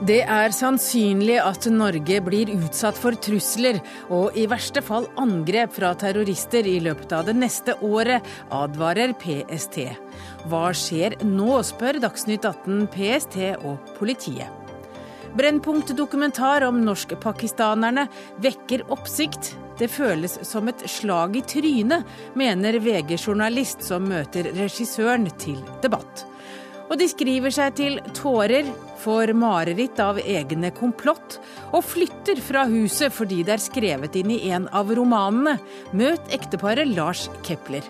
Det er sannsynlig at Norge blir utsatt for trusler og i verste fall angrep fra terrorister i løpet av det neste året, advarer PST. Hva skjer nå, spør Dagsnytt 18 PST og politiet. Brennpunkt-dokumentar om norskpakistanerne vekker oppsikt. Det føles som et slag i trynet, mener VG-journalist som møter regissøren til debatt. Og de skriver seg til tårer, får mareritt av egne komplott og flytter fra huset fordi det er skrevet inn i en av romanene. Møt ekteparet Lars Kepler.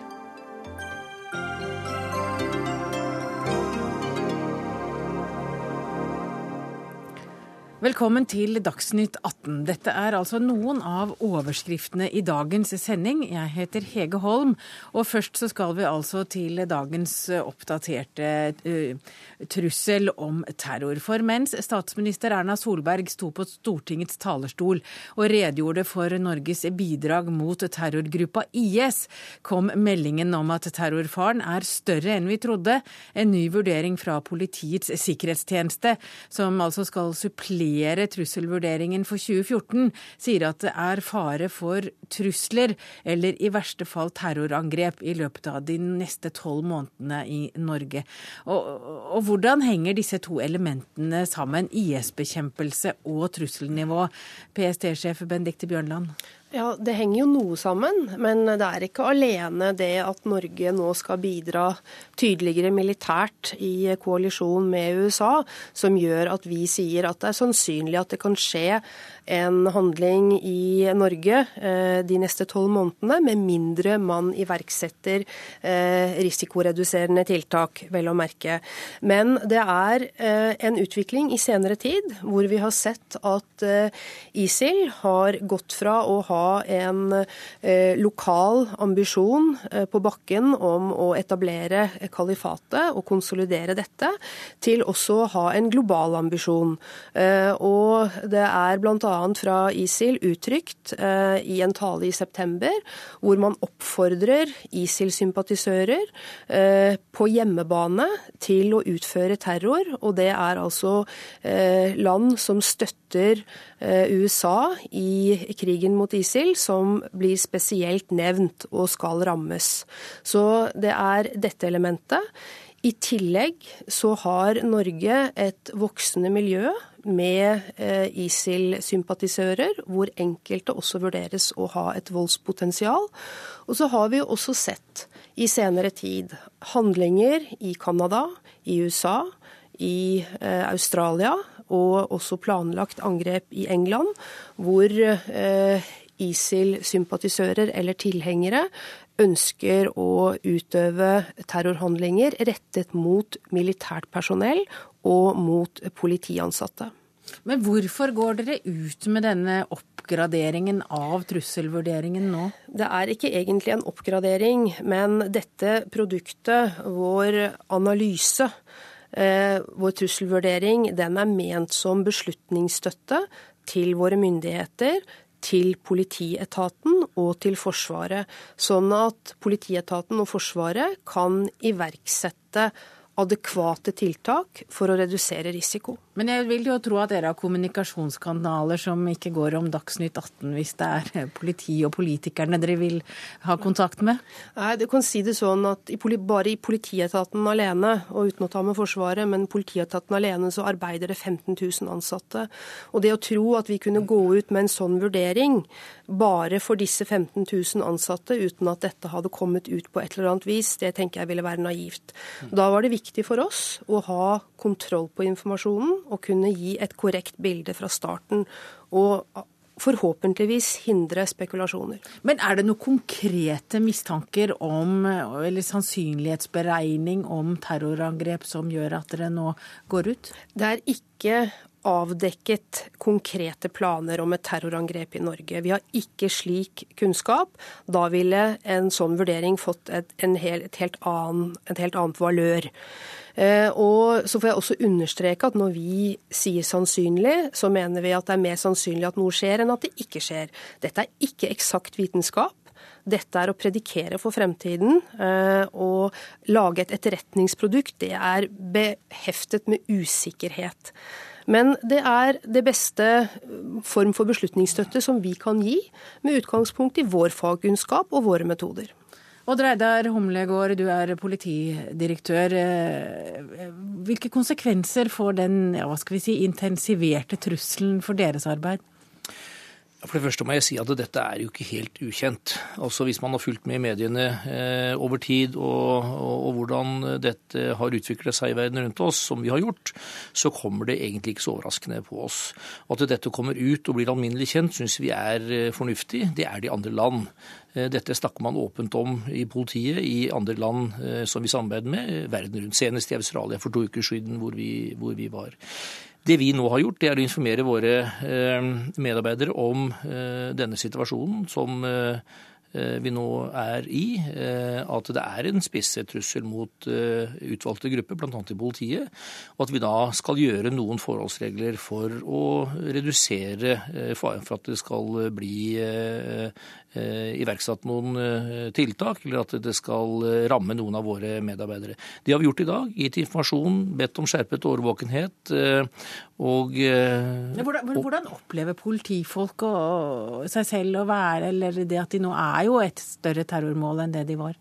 Velkommen til Dagsnytt 18. Dette er altså noen av overskriftene i dagens sending. Jeg heter Hege Holm, og først så skal vi altså til dagens oppdaterte uh, trussel om terror. For mens statsminister Erna Solberg sto på Stortingets talerstol og redegjorde for Norges bidrag mot terrorgruppa IS, kom meldingen om at terrorfaren er større enn vi trodde. En ny vurdering fra Politiets sikkerhetstjeneste, som altså skal supplere revidere trusselvurderingen for 2014 sier at det er fare for trusler eller i verste fall terrorangrep i løpet av de neste tolv månedene i Norge. Og, og hvordan henger disse to elementene sammen, IS-bekjempelse og trusselnivå? PST-sjef Benedicte Bjørnland. Ja, Det henger jo noe sammen, men det er ikke alene det at Norge nå skal bidra tydeligere militært i koalisjon med USA, som gjør at vi sier at det er sannsynlig at det kan skje en handling i Norge eh, de neste tolv månedene, med mindre man iverksetter eh, risikoreduserende tiltak, vel å merke. Men det er eh, en utvikling i senere tid hvor vi har sett at ISIL har gått fra å ha en lokal ambisjon på bakken om å etablere kalifatet og konsolidere dette, til også å ha en global ambisjon. Og det er bl.a fra ISIL uttrykt eh, i en tale i september, hvor man oppfordrer ISIL-sympatisører eh, på hjemmebane til å utføre terror. Og det er altså eh, land som støtter USA i krigen mot ISIL, som blir spesielt nevnt og skal rammes. Så det er dette elementet. I tillegg så har Norge et voksende miljø med eh, ISIL-sympatisører, hvor enkelte også vurderes å ha et voldspotensial. Og så har vi også sett i senere tid handlinger i Canada, i USA, i eh, Australia og også planlagt angrep i England, hvor eh, ISIL-sympatisører eller tilhengere ønsker å utøve terrorhandlinger rettet mot militært personell og mot politiansatte. Men hvorfor går dere ut med denne oppgraderingen av trusselvurderingen nå? Det er ikke egentlig en oppgradering, men dette produktet, vår analyse, eh, vår trusselvurdering, den er ment som beslutningsstøtte til våre myndigheter til politietaten og til Forsvaret, sånn at politietaten og Forsvaret kan iverksette adekvate tiltak for å redusere risiko. Men jeg vil jo tro at dere har kommunikasjonskanaler som ikke går om Dagsnytt 18 hvis det er politi og politikerne dere vil ha kontakt med? Nei, du kan si det sånn at bare i politietaten alene, og uten å ta med Forsvaret, men politietaten alene så arbeider det 15 000 ansatte. Og det å tro at vi kunne gå ut med en sånn vurdering bare for disse 15 000 ansatte uten at dette hadde kommet ut på et eller annet vis, det tenker jeg ville være naivt. Da var det viktig for oss å ha kontroll på informasjonen og kunne gi et korrekt bilde fra starten. og forhåpentligvis hindre spekulasjoner. Men er det noen konkrete mistanker om, eller sannsynlighetsberegning om terrorangrep som gjør at dere nå går ut? Det er ikke avdekket konkrete planer om et terrorangrep i Norge. Vi har ikke slik kunnskap. Da ville en sånn vurdering fått et, helt, annen, et helt annet valør. Eh, og så får jeg også understreke at når vi sier sannsynlig, så mener vi at det er mer sannsynlig at noe skjer enn at det ikke skjer. Dette er ikke eksakt vitenskap. Dette er å predikere for fremtiden. Eh, lage et etterretningsprodukt, det er beheftet med usikkerhet. Men det er det beste form for beslutningsstøtte som vi kan gi, med utgangspunkt i vår fagkunnskap og våre metoder. Odd Reidar Humlegård, du er politidirektør. Hvilke konsekvenser får den ja, si, intensiverte trusselen for deres arbeid? For det første må jeg si at dette er jo ikke helt ukjent. Altså Hvis man har fulgt med i mediene eh, over tid og, og, og, hvordan dette har utviklet seg i verden rundt oss, som vi har gjort, så kommer det egentlig ikke så overraskende på oss. At dette kommer ut og blir alminnelig kjent, syns vi er eh, fornuftig. Det er de andre land. Eh, dette snakker man åpent om i politiet i andre land eh, som vi samarbeider med verden rundt. Senest i Australia for to uker siden, hvor vi, hvor vi var. Det vi nå har gjort, det er å informere våre eh, medarbeidere om eh, denne situasjonen som eh, vi nå er i, at det er en spisset trussel mot utvalgte grupper, bl.a. i politiet, og at vi da skal gjøre noen forholdsregler for å redusere faren for at det skal bli Eh, iverksatt noen eh, tiltak, eller at det skal eh, ramme noen av våre medarbeidere. Det har vi gjort i dag. Gitt informasjon, bedt om skjerpet årvåkenhet. Og, hvordan, hvordan, opplever politifolk seg selv å være, eller det at de nå er jo et større terrormål enn det de var?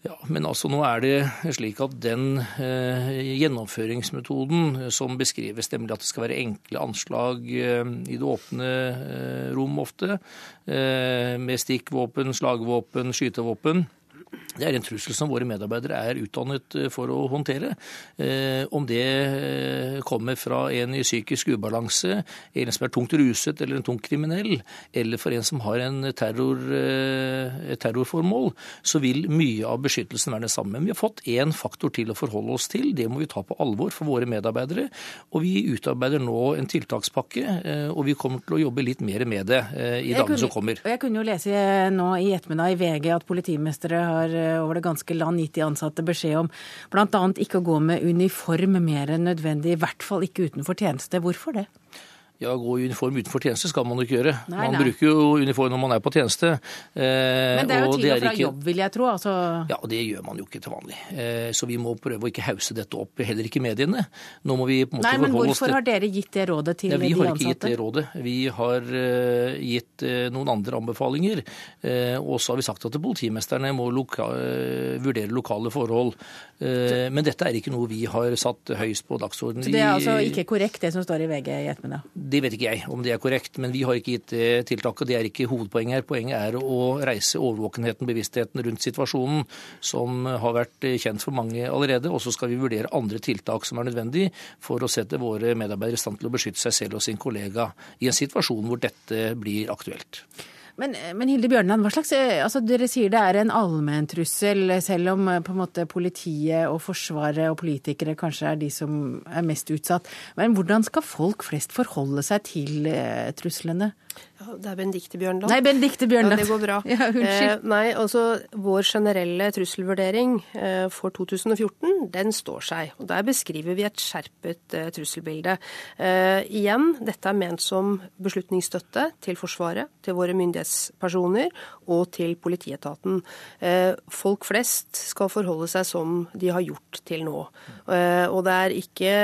Ja, Men altså nå er det slik at den eh, gjennomføringsmetoden som beskrives, nemlig at det skal være enkle anslag eh, i det åpne eh, rom ofte, eh, med stikkvåpen, slagvåpen, skytevåpen, det er en trussel som våre medarbeidere er utdannet eh, for å håndtere. Eh, om det eh, kommer fra en i psykisk ubalanse, en som er tungt ruset eller en tungt kriminell, eller for en som har en terror, et terrorformål, så vil mye av beskyttelsen være det samme. Men vi har fått én faktor til å forholde oss til. Det må vi ta på alvor for våre medarbeidere. Og vi utarbeider nå en tiltakspakke, og vi kommer til å jobbe litt mer med det i dagene som kommer. Jeg kunne jo lese nå i ettermiddag i VG at politimestere har Eh, over det ganske land gitt de ansatte beskjed om bl.a. ikke å gå med uniform mer enn nødvendig, i hvert fall ikke utenfor tjeneste. Hvorfor det? Ja, Gå i uniform utenfor tjeneste skal man jo ikke gjøre. Nei, man nei. bruker jo uniform når man er på tjeneste. Eh, Men det er jo til og fra ikke... jobb, vil jeg tro. Altså... Ja, og det gjør man jo ikke til vanlig. Eh, så vi må prøve å ikke hause dette opp, heller ikke mediene. Nå må vi på en måte Nei, men Hvorfor har dere gitt det rådet til de ansatte? Vi har ikke gitt det rådet. Vi har uh, gitt uh, noen andre anbefalinger. Uh, og så har vi sagt at politimesterne må loka vurdere lokale forhold. Men dette er ikke noe vi har satt høyst på dagsordenen. Så det er altså ikke korrekt det som står i VG i ettermiddag? Det vet ikke jeg om det er korrekt, men vi har ikke gitt det tiltaket. Det er ikke hovedpoenget her. Poenget er å reise overvåkenheten, bevisstheten rundt situasjonen, som har vært kjent for mange allerede. Og så skal vi vurdere andre tiltak som er nødvendig for å sette våre medarbeidere i stand til å beskytte seg selv og sin kollega i en situasjon hvor dette blir aktuelt. Men, men, Hilde Bjørnland, hva slags, eh, altså dere sier det er en allmenntrussel, selv om eh, på en måte politiet og Forsvaret og politikere kanskje er de som er mest utsatt. Men hvordan skal folk flest forholde seg til eh, truslene? Det er Benedicte Bjørnland. Nei, Benedicte Bjørnland. Ja, det går bra. Ja. Eh, nei, altså Vår generelle trusselvurdering eh, for 2014, den står seg. og Der beskriver vi et skjerpet eh, trusselbilde. Eh, igjen, dette er ment som beslutningsstøtte til Forsvaret, til våre myndighetspersoner og til politietaten. Eh, folk flest skal forholde seg som de har gjort til nå. Eh, og det er ikke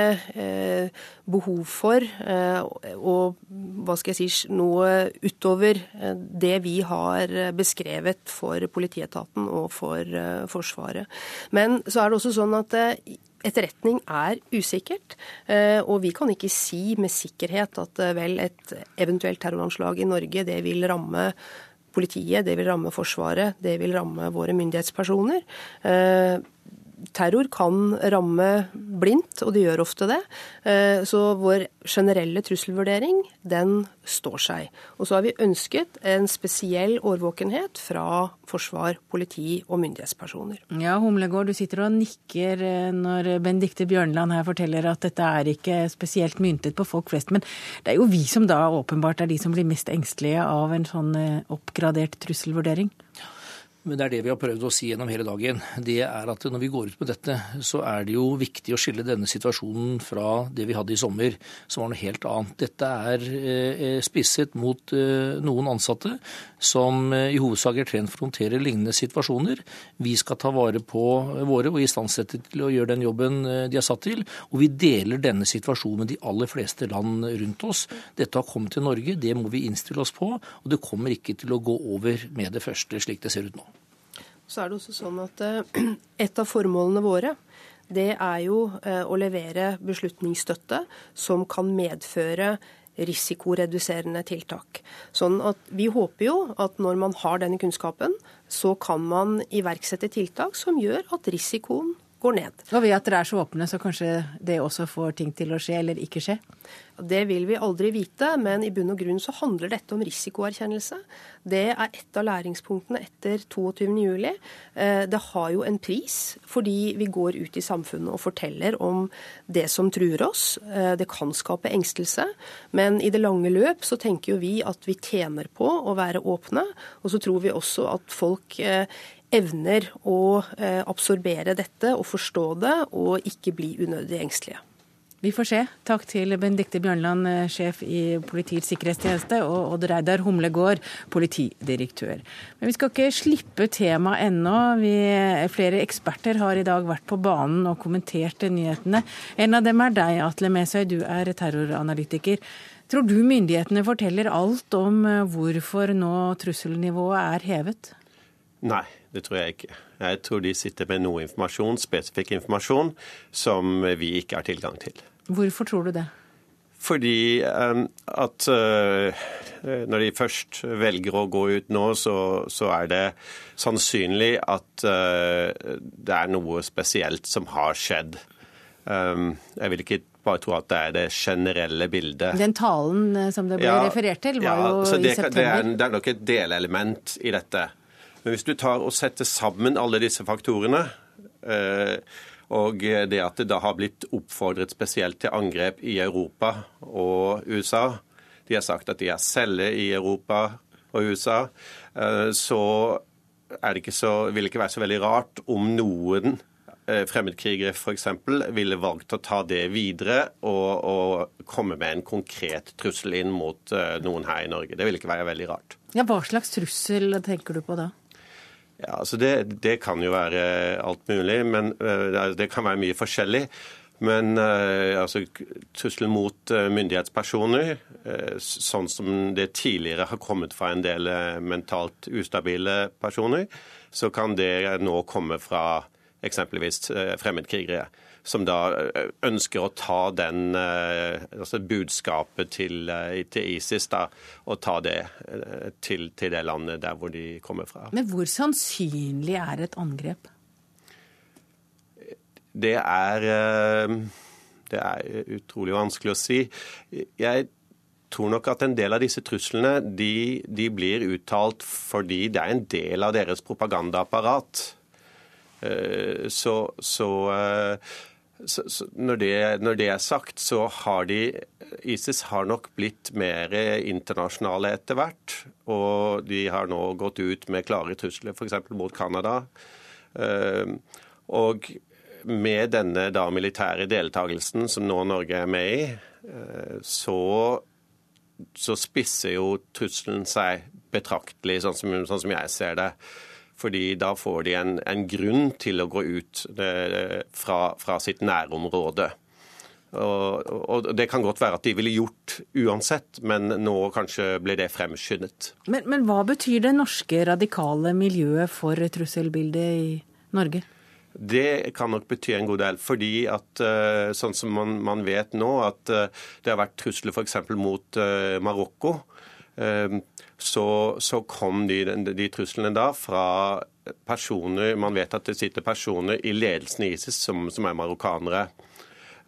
behov for å hva skal jeg si, noe utover eh, det vi har eh, beskrevet for politietaten og for eh, Forsvaret. Men så er det også sånn at etterretning er usikkert, og vi kan ikke si med sikkerhet at vel, et eventuelt terroranslag i Norge det vil ramme politiet, det vil ramme Forsvaret, det vil ramme våre myndighetspersoner terror kan ramme blindt, og det gjør ofte det. Eh, så vår generelle trusselvurdering, den står seg. Og så har vi ønsket en spesiell årvåkenhet fra forsvar, politi og myndighetspersoner. Ja, Humlegård, du sitter og nikker eh, når Benedicte Bjørnland her forteller at dette er ikke spesielt myntet på folk flest. Men det er jo vi som da åpenbart er de som blir mest engstelige av en sånn eh, oppgradert trusselvurdering. Men det er det vi har prøvd å si gjennom hele dagen. Det er at når vi går ut med dette, så er det jo viktig å skille denne situasjonen fra det vi hadde i sommer, som var noe helt annet. Dette er eh, spisset mot eh, noen ansatte som eh, i hovedsak er trent for å håndtere lignende situasjoner. Vi skal ta vare på våre og istandsette til å gjøre den jobben de er satt til. Og vi deler denne situasjonen med de aller fleste land rundt oss. Dette har kommet til Norge, det må vi innstille oss på. Og det kommer ikke til å gå over med det første, slik det ser ut nå. Så er det også sånn at eh, Et av formålene våre det er jo eh, å levere beslutningsstøtte som kan medføre risikoreduserende tiltak. Sånn at Vi håper jo at når man har denne kunnskapen, så kan man iverksette tiltak som gjør at risikoen går ned. Og ved at dere er så åpne, så kanskje det også får ting til å skje eller ikke skje? Det vil vi aldri vite, men i bunn og grunn så handler dette om risikoerkjennelse. Det er et av læringspunktene etter 22.07. Eh, det har jo en pris, fordi vi går ut i samfunnet og forteller om det som truer oss. Eh, det kan skape engstelse, men i det lange løp så tenker jo vi at vi tjener på å være åpne. Og så tror vi også at folk eh, evner å absorbere dette og forstå det, og ikke bli unødig engstelige. Vi får se. Takk til Benedicte Bjørnland, eh, sjef i Politiets sikkerhetstjeneste, og Odd Reidar Humlegård, politidirektør. Men vi skal ikke slippe temaet ennå. Vi, flere eksperter har i dag vært på banen og kommentert nyhetene. En av dem er deg, Atle Mesøy, du er terroranalytiker. Tror du myndighetene forteller alt om eh, hvorfor nå trusselnivået er hevet? Nei, det tror jeg ikke. Jeg tror de sitter med noe informasjon, spesifikk informasjon, som vi ikke har tilgang til. Hvorfor tror du det? Fordi um, at uh, når de først velger å gå ut nå, så, så er det sannsynlig at uh, det er noe spesielt som har skjedd. Jeg vil ikke bare tro at det er det generelle bildet. Den talen som det ble ja, referert til, var ja, jo i september. Det er, det er nok et delelement i dette. Men hvis du tar og setter sammen alle disse faktorene, eh, og det at det da har blitt oppfordret spesielt til angrep i Europa og USA De har sagt at de er celler i Europa og USA. Eh, så det ikke så, vil det ikke være så veldig rart om noen eh, fremmedkrigere f.eks. ville valgt å ta det videre og, og, komme med en konkret trussel inn mot noen her i Norge. Det vil ikke være veldig rart. Ja, Hva slags trussel tenker du på da? Ja, altså det, det, kan jo være alt mulig, men uh, det kan være mye forskjellig. Men uh, altså, trusselen mot uh, myndighetspersoner, sånn som det tidligere har kommet fra en del mentalt ustabile personer, så kan det nå komme fra eksempelvis fremmedkrigere som da eh, ønsker å ta den, eh, altså budskapet til, eh, til, ISIS da, og ta det til, til, det landet der hvor de kommer fra. Men hvor sannsynlig er et angrep? Det er, det er utrolig vanskelig å si. Jeg tror nok at en del av disse truslene de, de blir uttalt fordi det er en del av deres propagandaapparat. Så, så så, så når, det, når, det, er sagt, så har de ISIS har nok blitt mer internasjonale etter hvert. Og de har nå gått ut med klare trusler, f.eks. mot Canada. Ehm, og med denne da militære deltakelsen som nå Norge er med i, eh, så, så spisser jo trusselen seg betraktelig, sånn som, sånn som jeg ser det fordi da får de en, en grunn til å gå ut det, fra, fra, sitt nærområde. Og, og, Det kan godt være at de ville gjort uansett, men nå kanskje ble det fremskyndet. Men, men hva betyr det norske radikale miljøet for trusselbildet i Norge? Det kan nok bety en god del. fordi at eh, sånn som man, man vet nå, at eh, det har vært trusler f.eks. mot Marokko. Så, så kom de, de, truslene da fra personer Man vet at det sitter personer i ledelsen i ISIS som, som er marokkanere.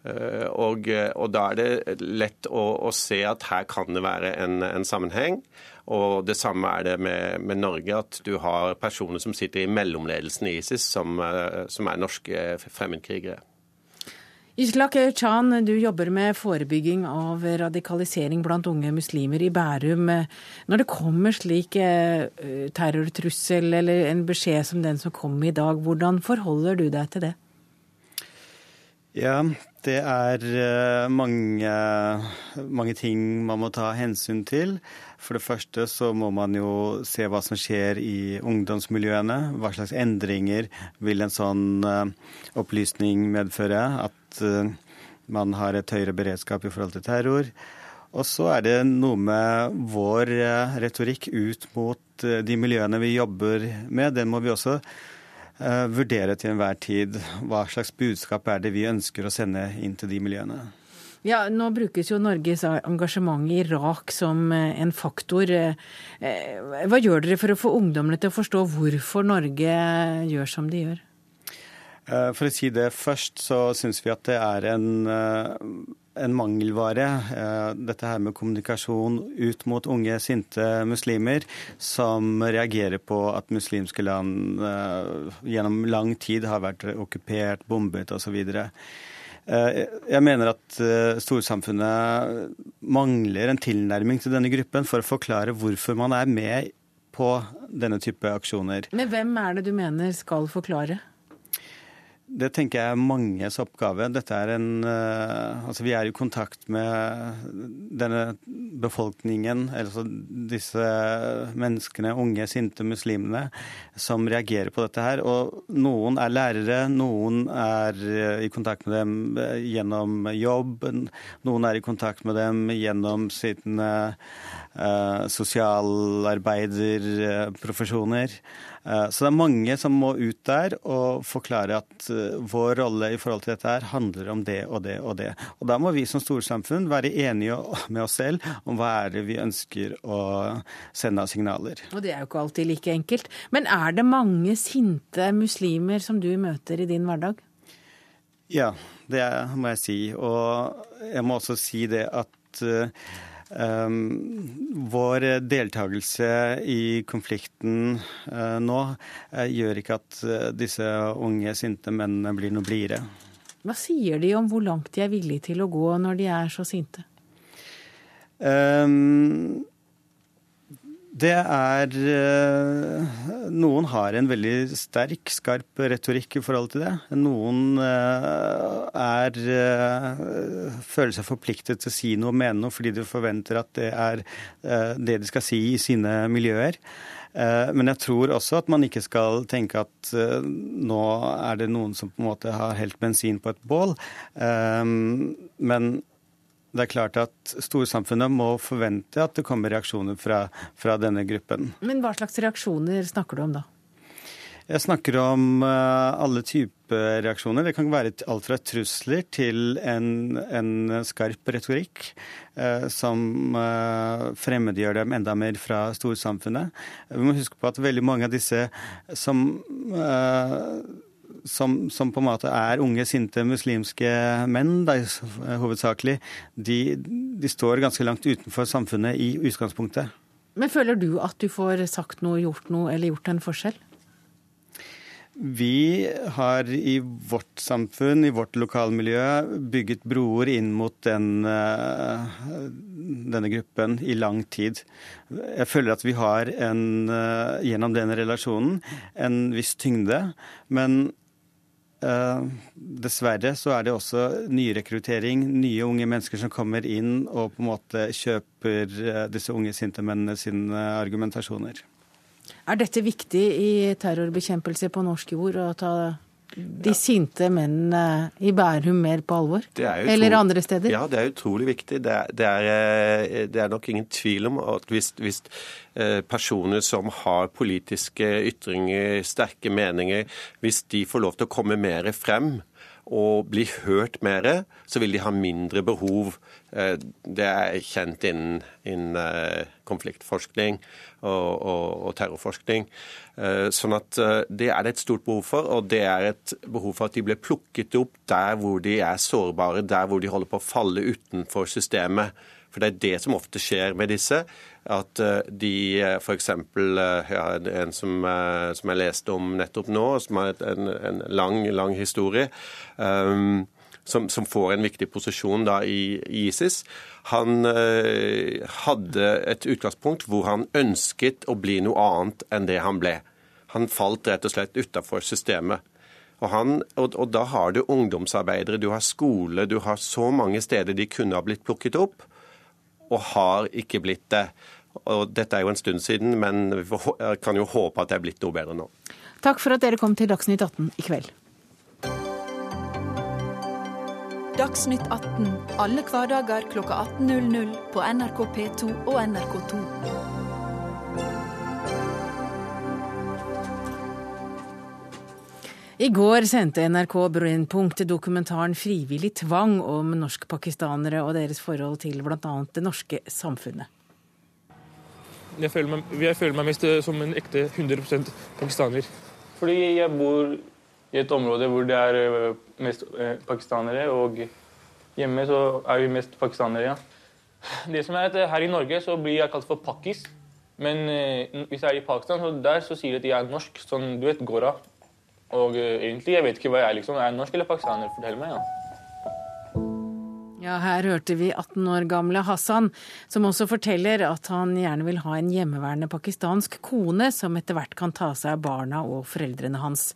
Eh, og, og, da er det lett å, å, se at her kan det være en, en sammenheng. Og det samme er det med, med, Norge, at du har personer som sitter i mellomledelsen i ISIS, som, eh, som er norske fremmedkrigere. Islak Chan, du jobber med forebygging av radikalisering blant unge muslimer i Bærum. Når det kommer slik eh, terrortrussel eller en beskjed som den som kom i dag, hvordan forholder du deg til det? Ja, det er eh, mange, mange ting man må ta hensyn til. For det første så må man jo se hva som skjer i ungdomsmiljøene. Hva slags endringer vil en sånn uh, opplysning medføre? At uh, man har et høyere beredskap i forhold til terror. Og så er det noe med vår retorikk ut mot de miljøene vi jobber med. Den må vi også vurdere til enhver tid. Hva slags budskap er det vi ønsker å sende inn til de miljøene? Ja, Nå brukes jo Norges engasjement i Irak som eh, en faktor. Eh, eh, hva gjør dere for å få ungdommene til å forstå hvorfor Norge gjør som de gjør? For å si det først, så syns vi at det er en, en mangelvare, dette her med kommunikasjon ut mot unge, sinte muslimer som reagerer på at muslimske land gjennom lang tid har vært okkupert, bombet osv. Eh, jeg mener at eh, storsamfunnet mangler en tilnærming til denne gruppen for å forklare hvorfor man er med på denne type aksjoner. Men hvem er det du mener skal forklare? Det tenker jeg er manges oppgave. Er en, uh, altså vi er i kontakt med denne befolkningen, altså disse menneskene, unge, sinte muslimene, som reagerer på dette her. Og noen er lærere, noen er uh, i kontakt med dem uh, gjennom jobb, noen er i kontakt med dem gjennom sine sosialarbeiderprofesjoner. Så det er mange som må ut der og forklare at vår rolle i forhold til dette her handler om det og det og det. Og da må vi som storsamfunn være enige med oss selv om hva er det vi ønsker å sende av signaler. Og det er jo ikke alltid like enkelt. Men er det mange sinte muslimer som du møter i din hverdag? Ja, det må jeg si. Og jeg må også si det at Um, vår deltakelse i konflikten uh, nå uh, gjør ikke at uh, disse unge, sinte mennene blir noe blidere. Hva sier de om hvor langt de er villige til å gå når de er så sinte? Um, det er eh, Noen har en veldig sterk, skarp retorikk i forhold til det. Noen eh, er eh, føler seg forpliktet til å si noe og mene noe fordi de forventer at det er det de skal si i sine miljøer. Men jeg tror også at man ikke skal tenke at nå er det noen som på en måte har helt bensin på et bål. Men det er klart at storsamfunnet må forvente at det kommer reaksjoner fra, fra, denne gruppen. Men hva slags reaksjoner snakker du om da? Jeg snakker om uh, alle typer reaksjoner. Det kan være alt fra trusler til en, en skarp retorikk eh, som eh, fremmedgjør dem enda mer fra storsamfunnet. Vi må huske på at veldig mange av disse som som, som, på en måte er unge, sinte muslimske menn, da, hovedsakelig, de, de, står ganske langt utenfor samfunnet i utgangspunktet. Men føler du at du får sagt noe, gjort noe eller gjort en forskjell? Vi har i vårt samfunn, i vårt lokalmiljø, bygget broer inn mot den, eh, denne gruppen i lang tid. Jeg føler at vi har en, eh, gjennom den relasjonen en viss tyngde. Men dessverre så er det også nyrekruttering, nye unge mennesker som kommer inn og på en måte kjøper uh, disse unge sinte mennene sine argumentasjoner. Er dette viktig i terrorbekjempelse på norsk jord, å ta de sinte mennene i Bærum mer på alvor? Eller andre steder? Ja, det er utrolig viktig. Det er, det er, eh, det er nok ingen tvil om at hvis, hvis, eh, personer som har politiske ytringer, sterke meninger, hvis de får lov til å komme mer frem og blir hørt mer, så vil de ha mindre behov. Eh, det er kjent innen, innen konfliktforskning og, og, og terrorforskning. Eh, sånn at eh, Det er det et stort behov for, og det er et behov for at de blir plukket opp der hvor de er sårbare, der hvor de holder på å falle utenfor systemet. For det er det som ofte skjer med disse. At eh, de f.eks. Ja, en som, som, jeg leste om nettopp nå, som har en, en lang, lang historie. Um, som, som, får en viktig posisjon da i, i ISIS, han eh, hadde et utgangspunkt hvor han ønsket å bli noe annet enn det han ble. Han falt rett og slett utafor systemet. Og, han, og, og, da har du ungdomsarbeidere, du har skole, du har så mange steder de kunne ha blitt plukket opp, og har ikke blitt det. Og dette er jo en stund siden, men vi kan jo håpe at det er blitt noe bedre nå. Takk for at dere kom til Dagsnytt 18 i kveld. Dagsnytt 18 alle hverdager kl 18.00 på NRK P2 og NRK2. I går sendte NRK Brennpunkt dokumentaren 'Frivillig tvang' om norskpakistanere og deres forhold til bl.a. det norske samfunnet. Jeg føler, meg, jeg føler meg mest som en ekte 100% pakistaner. Fordi jeg bor i et område hvor det er eh, mest eh, pakistanere, og hjemme så er vi mest pakistanere, ja. Det som er at Her i Norge så blir jeg kalt for pakkis. Men eh, hvis jeg er i Pakistan, så der så sier de at jeg er norsk. Sånn, du vet, Gora. Og egentlig, jeg vet ikke hva jeg liksom. Er norsk eller pakistaner? Fortell meg, ja. Ja, her hørte vi 18 år gamle Hassan, som også forteller at han gjerne vil ha en hjemmeværende pakistansk kone som etter hvert kan ta seg av barna og foreldrene hans.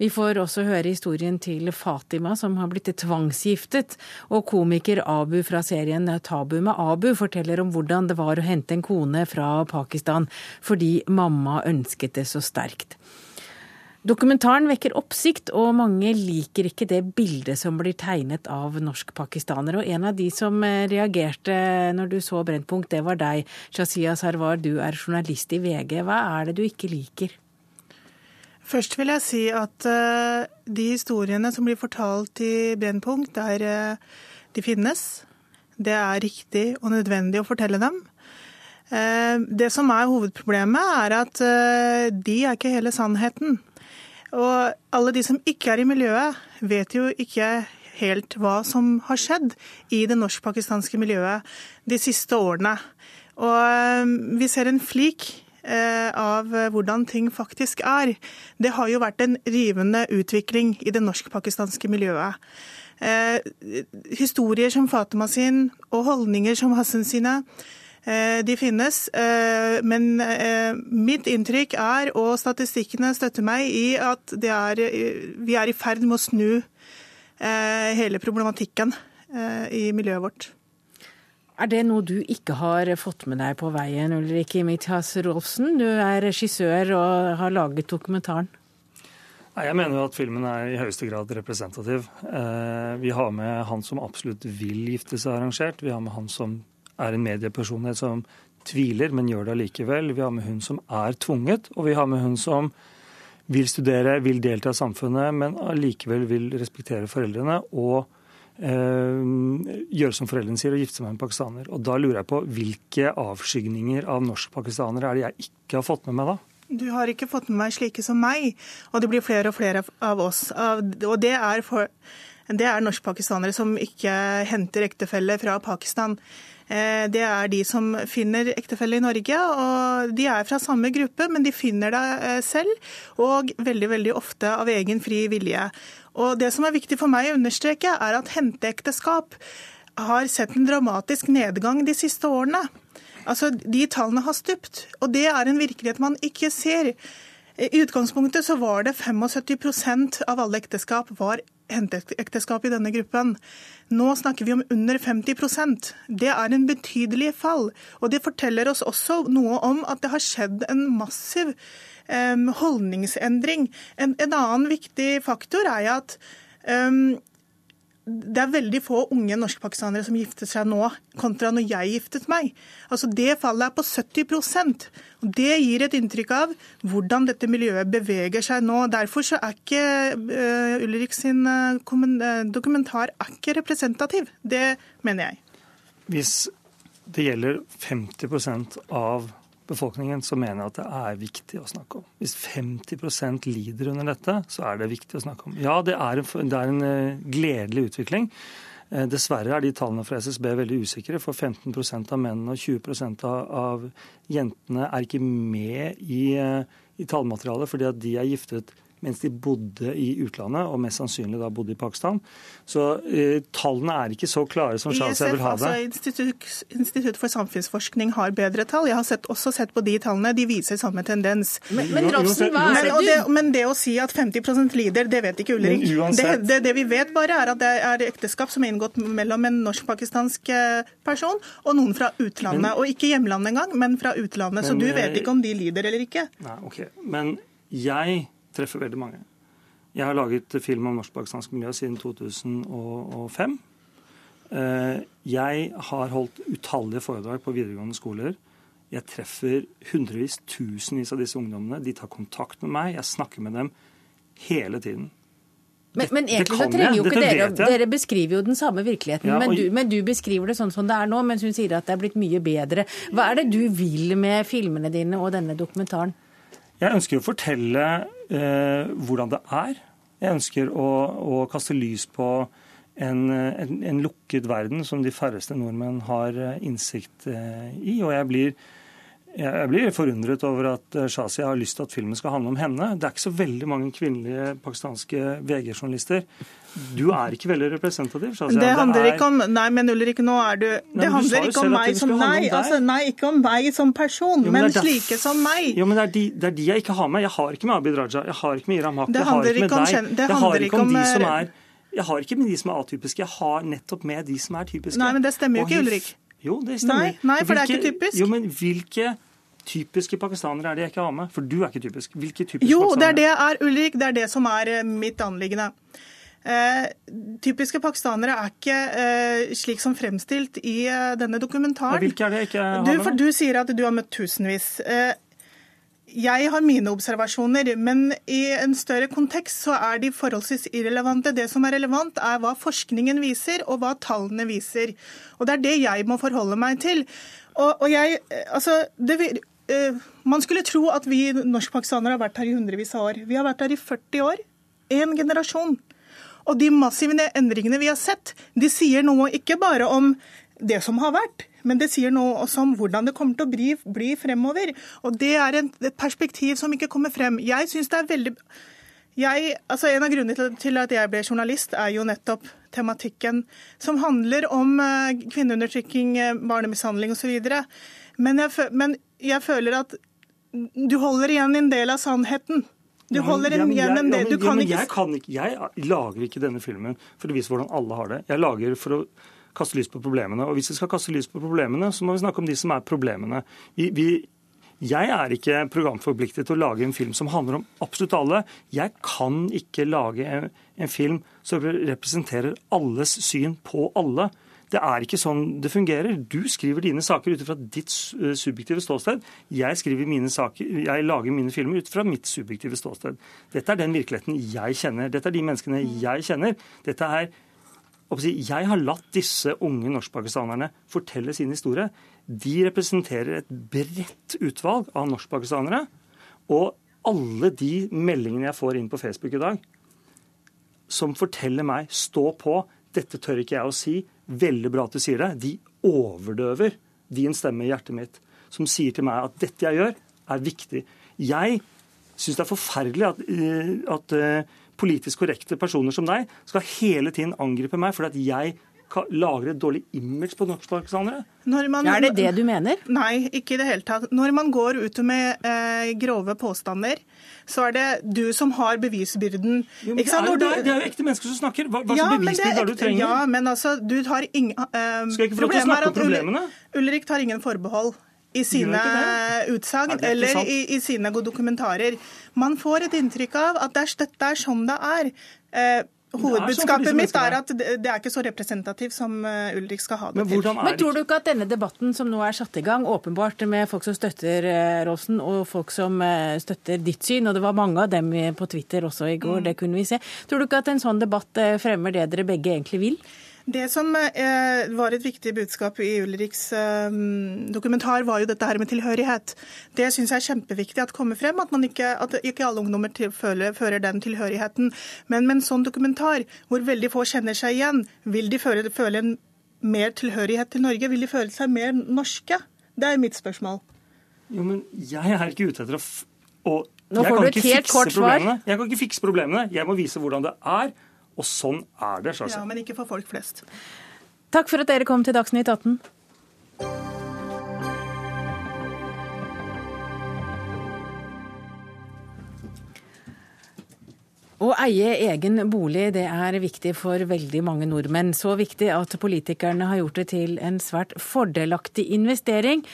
Vi får også høre historien til Fatima, som har blitt tvangsgiftet, og komiker Abu fra serien Tabu med Abu forteller om hvordan det var å hente en kone fra Pakistan fordi mamma ønsket det så sterkt. Dokumentaren vekker oppsikt, og mange liker ikke det bildet som blir tegnet av norsk-pakistanere. Og en av de som eh, reagerte når du så Brennpunkt, det var deg, Shazia Sarwar. Du er journalist i VG. Hva er det du ikke liker? Først vil jeg si at uh, de historiene som blir fortalt i Brennpunkt, der uh, de finnes. Det er riktig og nødvendig å fortelle dem. Det som er hovedproblemet, er at de er ikke hele sannheten. Og alle de som ikke er i miljøet, vet jo ikke helt hva som har skjedd i det norsk-pakistanske miljøet de siste årene. Og eh, vi ser en flik eh, av hvordan ting faktisk er. Det har jo vært en rivende utvikling i det norsk-pakistanske miljøet. Eh, historier som Fatima sin og holdninger som Hassan sine de finnes, eh, men eh, mitt inntrykk er, og statistikkene støtter meg i, at er, vi er i ferd med å snu hele problematikken i miljøet vårt. Er det noe du ikke har fått med deg på veien, Ulrikke Imitias Rolfsen? Du er regissør og har laget dokumentaren. Nei, Jeg mener jo at filmen er i høyeste grad representativ. Vi har med han som absolutt vil gifte seg arrangert. Vi har med han som er en mediepersonlighet som tviler, men gjør det allikevel. Vi har med hun som er tvunget, og vi har med hun som vil studere, vil delta i samfunnet, men allikevel vil respektere foreldrene og eh, gjøre som foreldrene sier, og gifte seg med en pakistaner. Og Da lurer jeg på hvilke avskygninger av norskpakistanere er det jeg ikke har fått med meg da? Du har ikke fått med meg slike som meg, og det blir flere og flere av oss. Og det er, for, det er som ikke henter ektefelle fra Pakistan. Eh, det er de som finner ektefelle i Norge. og De er fra samme gruppe, men de finner det eh, selv, og veldig veldig ofte av egen fri vilje. Og Det som er viktig for meg å understreke, er at henteekteskap har sett en dramatisk nedgang de siste årene. Altså, De tallene har stupt, og det er en virkelighet man ikke ser. I utgangspunktet så var det 75% av alle ekteskap var henteekteskap i denne gruppen. Nå snakker vi om under 50% Det er en betydelig fall. Og det forteller oss også noe om at det har skjedd en massiv um, holdningsendring. En, en, annen viktig faktor er at um, det er veldig få unge norskpakistanere som gifter seg nå, kontra når jeg giftet meg. Altså Det fallet er på 70 og Det gir et inntrykk av hvordan dette miljøet beveger seg nå. Derfor så er ikke uh, Ulrik sin uh, dokumentar er ikke representativ. Det mener jeg. Hvis det gjelder 50% av befolkningen, så mener at det er viktig å snakke om. Hvis 50% lider under dette, så er det viktig å snakke om. Ja, det er en, det er en uh, gledelig utvikling. Uh, dessverre er de tallene fra SSB veldig usikre, for 15% av mennene og 20 av, av jentene er ikke med i, uh, i tallmaterialet fordi at de er giftet mens de bodde i utlandet, og mest sannsynlig da bodde i Pakistan. Så eh, tallene er ikke så klare som Shazia vil ha det. Altså Institutt, Institutt, for samfunnsforskning har bedre tall. Jeg har sett, også sett på de tallene. De viser samme tendens. Men, men Robsen, hva er det du det, Men det å si at 50% lider, det vet ikke Ulrik. Det, det, det, vi vet bare, er at det er ekteskap som er inngått mellom en norsk-pakistansk eh, person og noen fra utlandet. Men, og ikke hjemlandet engang, men fra utlandet. Men, så du vet ikke om de lider eller ikke. Nei, ok. Men jeg treffer veldig mange. Jeg har laget film om norsk-pakistansk miljø siden 2005. Eh, jeg har holdt utallige foredrag på videregående skoler. Jeg treffer hundrevis, tusenvis av disse ungdommene. De tar kontakt med meg. Jeg snakker med dem hele tiden. Men, men egentlig så trenger jo ikke dere Dere beskriver jo den samme virkeligheten, ja, og... men, du, men, du, beskriver det sånn som det er nå, mens hun sier at det er blitt mye bedre. Hva er det du vil med filmene dine og denne dokumentaren? Jeg ønsker å fortelle hvordan det er. Jeg ønsker å, å kaste lys på en, en, en, lukket verden som de færreste nordmenn har eh, innsikt eh, i. Og jeg blir jeg blir forundret over at eh, Shazia har lyst til at filmen skal handle om henne. Det er ikke så veldig mange kvinnelige pakistanske VG-journalister. Du er ikke veldig representativ, Shazia. Det handler ikke om Nei, men Ulrik, nå er du Det nei, handler ikke om meg som nei, altså, nei, ikke om meg som person, jo, men, men slike som meg. Jo, men det er, de, det er, de, jeg ikke har med. Jeg har ikke med Abid Raja, jeg har ikke med Iram Haq, jeg har ikke med deg. Det har ikke om de som er jeg har ikke med de som er atypiske, jeg har nettopp med de som er typiske. Nei, men det stemmer jo ikke, Ulrik. Jo, det stemmer. Nei, nei for hvilke, det er ikke typisk. Jo, men hvilke typiske pakistanere er det jeg ikke har med? For du er ikke typisk. Hvilke typiske jo, pakistanere? Jo, det er det er, Ulrik. Det er det som er eh, mitt anliggende. Eh, typiske pakistanere er ikke eh, slik som fremstilt i eh, denne dokumentaren. hvilke er det jeg ikke har du, med? For du sier at du har møtt tusenvis. Eh, jeg har mine observasjoner, men i en større kontekst så er de forholdsvis irrelevante. Det som er relevant, er hva forskningen viser, og hva tallene viser. Og Det er det jeg må forholde meg til. Og, og jeg, altså, det, uh, man skulle tro at vi norskpakistanere har vært her i hundrevis av år. Vi har vært her i 40 år. Én generasjon. Og de massive endringene vi har sett, de sier noe ikke bare om det som har vært, men det sier noe også om hvordan det kommer til å bli, bli fremover. Og det er et perspektiv som ikke kommer frem. Jeg synes det er veldig... Jeg, altså en av grunnene til at jeg ble journalist, er jo nettopp tematikken som handler om uh, kvinneundertrykking, uh, barnemishandling osv. Men, jeg, men jeg føler at du holder igjen en del av sannheten. Du holder ja, igjen en del. Du kan ikke jeg, kan ikke jeg lager ikke denne filmen for å vise hvordan alle har det. Jeg lager for å kaste lys på problemene. Og hvis vi skal kaste lys på problemene, så må vi snakke om de som er problemene. Vi, vi, jeg er ikke programforpliktet til å lage en film som handler om absolutt alle. Jeg kan ikke lage en, en film som representerer alles syn på alle. Det er ikke sånn det fungerer. Du skriver dine saker ut fra ditt eh, subjektive ståsted. Jeg, skriver mine saker, jeg lager mine filmer ut fra mitt subjektive ståsted. Dette er den virkeligheten jeg kjenner. Dette er de menneskene jeg kjenner. Dette er jeg har latt disse unge norskpakistanerne fortelle sin historie. De representerer et bredt utvalg av norskpakistanere. Og alle de meldingene jeg får inn på Facebook i dag, som forteller meg 'stå på', dette tør ikke jeg å si, veldig bra at du sier det, de overdøver din stemme i hjertet mitt, som sier til meg at dette jeg gjør, er viktig. Jeg syns det er forferdelig at, eh, at uh, politisk korrekte personer som deg skal hele tiden angripe meg fordi at jeg lager et dårlig image på norskpakistanere? Er det det du mener? Nei, ikke i det hele tatt. Når man går ut med eh, grove påstander, så er det du som har bevisbyrden. Jo, det, er, det, er, det, er, jo ekte mennesker som snakker. Hva, hva ja, slags bevisbyrde er det du trenger? Ja, men altså, du tar ingen eh, Skal jeg ikke få lov til å snakke om problemene? Ulrik tar ingen forbehold i sine utsagn eller i, i, sine dokumentarer. Man får et inntrykk av at dette er sånn det er. Eh, Hovedbudskapet sånn mitt er at det er ikke så representativt som eh, Ulrik skal ha det Men til. Men tror du ikke at denne debatten som nå er satt i gang, åpenbart med folk som støtter eh, Rolfsen og folk som eh, støtter ditt syn, og det var mange av dem på Twitter også i går, mm. det kunne vi se. Tror du ikke at en sånn debatt fremmer det dere begge egentlig vil? Det som eh, var et viktig budskap i Ulriks eh, dokumentar, var jo dette her med tilhørighet. Det syns jeg er kjempeviktig at kommer frem, at, ikke, at ikke, alle ungdommer føler, fører den tilhørigheten. Men med en sånn dokumentar, hvor veldig få kjenner seg igjen, vil de føle, føle en mer tilhørighet til Norge? Vil de føle seg mer norske? Det er mitt spørsmål. Jo, men jeg er ikke ute etter å, å Nå får du et helt kort svar. Jeg kan ikke fikse problemene. Jeg må vise hvordan det er. Og sånn er det. Ja, Men ikke for folk flest. Takk for at dere kom til Dagsnytt 18. Å eie egen bolig det er viktig for veldig mange nordmenn. Så viktig at politikerne har gjort det til en svært fordelaktig investering.